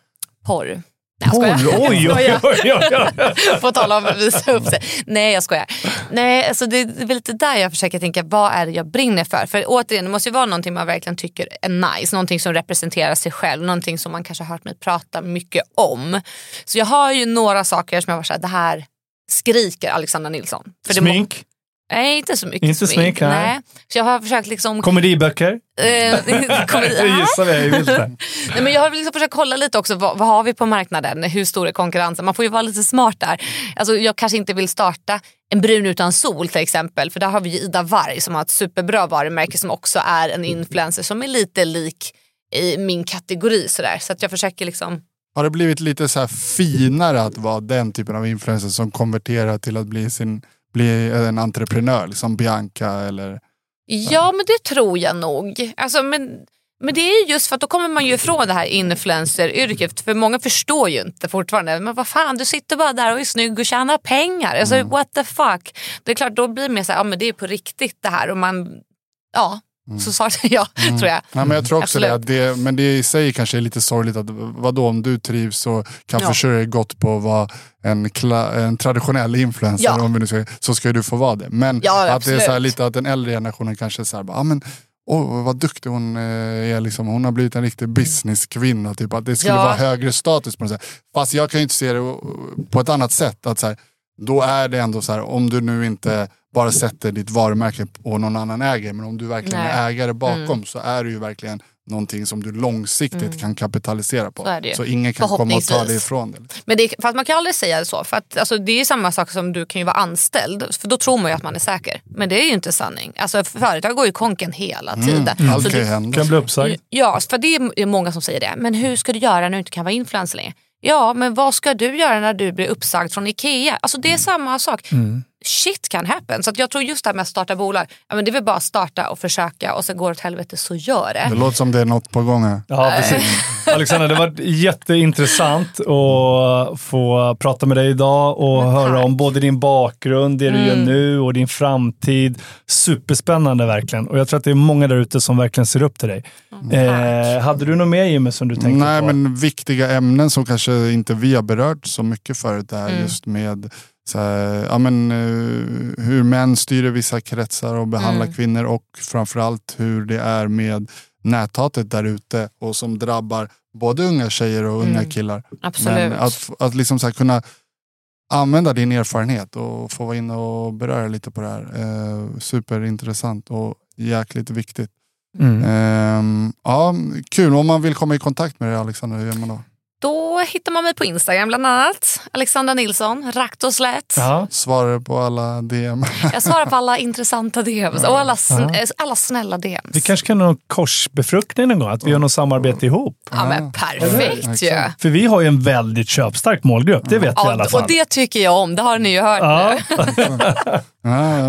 Porr. Nej, jag skojar. Oj, oj, oj, oj, oj. <laughs> På tal om att visa upp sig. Nej jag skojar. Nej, alltså det är väl lite där jag försöker tänka, vad är det jag brinner för? För återigen, det måste ju vara någonting man verkligen tycker är nice. Någonting som representerar sig själv. Någonting som man kanske har hört mig prata mycket om. Så jag har ju några saker som jag var såhär, det här skriker Alexandra Nilsson. För Smink? Nej, inte så mycket Inte smink, nej. Så jag har försökt liksom... Komediböcker? eh, <laughs> komedi- gissar det, jag. <laughs> Nej, men jag har liksom försökt kolla lite också, vad, vad har vi på marknaden? Hur stor är konkurrensen? Man får ju vara lite smart där. Alltså, jag kanske inte vill starta en brun utan sol till exempel. För där har vi ju Ida Warg som har ett superbra varumärke som också är en influencer som är lite lik i min kategori. Sådär. Så att jag försöker liksom... Har det blivit lite så finare att vara den typen av influencer som konverterar till att bli, sin, bli en entreprenör? Som Bianca eller... Ja men det tror jag nog. Alltså, men, men det är ju just för att då kommer man ju ifrån det här influencer-yrket. För många förstår ju inte fortfarande. Men vad fan, du sitter bara där och är snygg och tjänar pengar. Alltså, Mm. What the fuck. Det är klart, då blir det mer så här, ja men det är på riktigt det här. Och man, ja, Mm. så sa <laughs> jag tror jag. Ja, men jag tror också Absolut. det, det. Men det i sig kanske är lite sorgligt. att Vadå om du trivs och kan Ja. försörja dig gott på att vara en, en traditionell influencer, Ja. om vi nu ska, så ska du få vara det. Men Ja, att det är så lite att den äldre generationen kanske är så här, bara, ah, men, Åh, vad duktig hon eh, är. Liksom. Hon har blivit en riktig businesskvinna. Typ, att det skulle vara högre status på något sätt. Fast jag kan ju inte se det eh, på ett annat sätt. Att så här, då är det ändå så här, om du nu inte bara sätter ditt varumärke och någon annan äger, men om du verkligen Nej. är ägare bakom Mm. så är det ju verkligen någonting som du långsiktigt kan kapitalisera på. Så är det ju. ingen kan komma och ta det Förhoppningsvis. ifrån dig. Men det, fast man kan aldrig säga så. För att, alltså, det är samma sak som du kan ju vara anställd. För då tror man ju att man är säker. Men det är ju inte sanning. Alltså, företag går ju konken hela tiden. Allt Så kan ju hända. Kan bli uppsagd. Ja, för det är många som säger det. Men hur ska du göra när du inte kan vara influencer längre? Ja, men vad ska du göra när du blir uppsagd från Ikea? Alltså det är samma sak. Shit can happen. Så att jag tror just det här med att starta bolag, ja, men det är väl bara att starta och försöka och sen går det åt helvete så gör det. Det låter som det är något på gång här. Ja, precis. <laughs> Alexandra, det varit jätteintressant att få prata med dig idag och höra om både din bakgrund, det du gör Mm. nu och din framtid. Superspännande verkligen. Och jag tror att det är många där ute som verkligen ser upp till dig. Eh, hade du något mer Jimmy som du tänkte Nej, på? men viktiga ämnen som kanske inte vi har berört så mycket förut är Mm. just med så här, ja, men, eh, hur män styr vissa kretsar och behandlar Mm. kvinnor och framförallt hur det är med näthatet där ute och som drabbar både unga tjejer och unga Mm. killar. Absolut. Men att, att liksom så här kunna använda din erfarenhet och få vara inne och beröra lite på det här. Eh, superintressant och jäkligt viktigt. Mm. Ehm, ja, kul, om man vill komma i kontakt med dig Alexander, hur gör man då? Då hittar man mig på Instagram bland annat. Alexandra Nilsson, rakt och slätt. Ja. Svarar på alla DM. Jag svarar på alla intressanta DMs och alla, sn- eh, alla snälla DMs. Vi kanske kan ha en korsbefruktning någon gång, att vi gör något samarbete ihop. Ja men perfekt ju. Ja, För vi har ju en väldigt köpstark målgrupp, det vet vi i alla fall. och det tycker jag om, det har ni ju hört Ja, nu. <laughs> Ja, ja,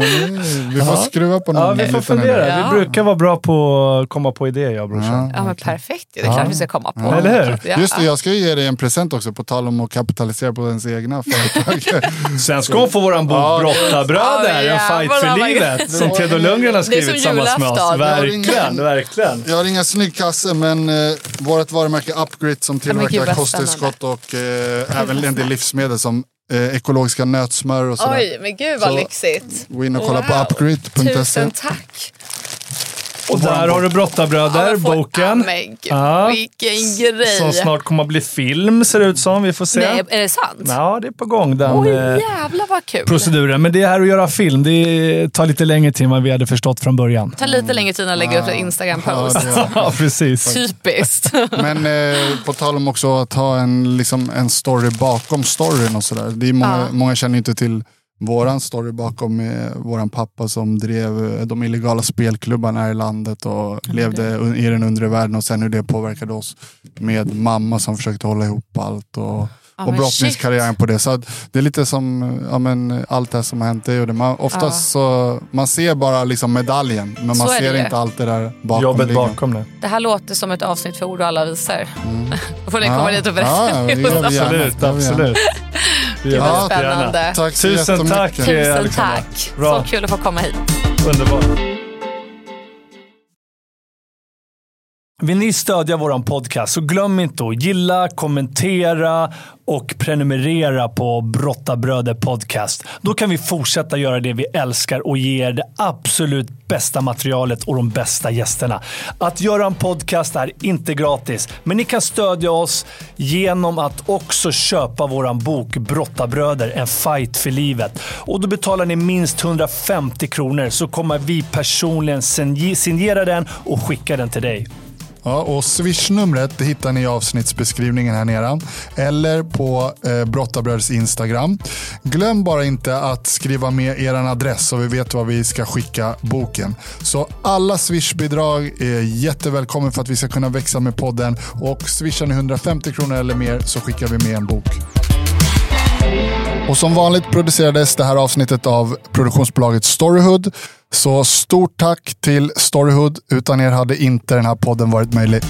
vi får skruva på någon ja, vi får fundera. Ja. Vi brukar vara bra på att komma på idéer, jag och brorsan. Ja men perfekt, det är klart vi ska komma på. Eller hur? Ja. Just det, jag ska ge dig en present också på tal om att kapitalisera på ens egna <laughs> företag. Sen ska hon få våran bok Ja. Brottarbröder, en fight för livet. Som Theodor Lundgren har Det är som skrivit tillsammans med oss. Verkligen, verkligen. Jag har inga snygg kasse men eh, vårt varumärke Upgrit som tillverkar kosttillskott och eh, även en del livsmedel som eh, ekologiska nötsmör och sådär. Oj, men gud vad Så- lyxigt. Gå in och kolla Wow. på upgrit.se. Tusen tack. Och där har du Brottarbröder, Ja, får- boken. Ja, Ja. Vilken grej. Som snart kommer att bli film, ser det ut som. Vi får se. Nej, är det sant? Ja, det är på gång den Oj, eh, jävlar vad kul. proceduren. Men det här att göra film, det tar lite längre tid än vad vi hade förstått från början. Det tar lite längre tid att lägga upp en Instagram-post. Ja, <laughs> Ja, precis. Typiskt. <laughs> Men eh, på tal om också att ha en, liksom, en story bakom storyn och sådär. Det är många, Ja. många känner inte till våran story bakom våran pappa som drev eh, de illegala spelklubbarna här i landet och levde un- i den undre världen och sen hur det påverkade oss med mamma som försökte hålla ihop allt och, men brottningskarriären på det. Så det är lite som ja, men, allt det här som har hänt. Det gjorde man, oftast så man ser bara liksom medaljen men Så man det ser inte allt det där bakom. Jobbet bakom det. Det här låter som ett avsnitt för ord och alla visor. <laughs> Då får ni komma dit och berätta. Ja, det gör vi gärna. Absolut, absolut. Det Gud gör jättegärna. spännande. Tack så Tusen tack. Tusen tack. Bra. Så kul att få komma hit. Underbart. Vill ni stödja vår podcast så glöm inte att gilla, kommentera och prenumerera på Brottabröder Podcast. Då kan vi fortsätta göra det vi älskar och ge er det absolut bästa materialet och de bästa gästerna. Att göra en podcast är inte gratis, men ni kan stödja oss genom att också köpa vår bok Brottabröder, en fight för livet. Och då betalar ni minst 150 kronor så kommer vi personligen signera den och skicka den till dig. Ja, och swishnumret hittar ni i avsnittsbeskrivningen här nere. Eller på eh, Brottabröders Instagram. Glöm bara inte att skriva med er adress så vi vet vad vi ska skicka boken. Så alla Swish-bidrag är jättevälkommen för att vi ska kunna växa med podden. Och swishar ni 150 kronor eller mer så skickar vi med en bok. Och som vanligt producerades det här avsnittet av produktionsbolaget Storyhood. Så stort tack till Storyhood. Utan er hade inte den här podden varit möjlig.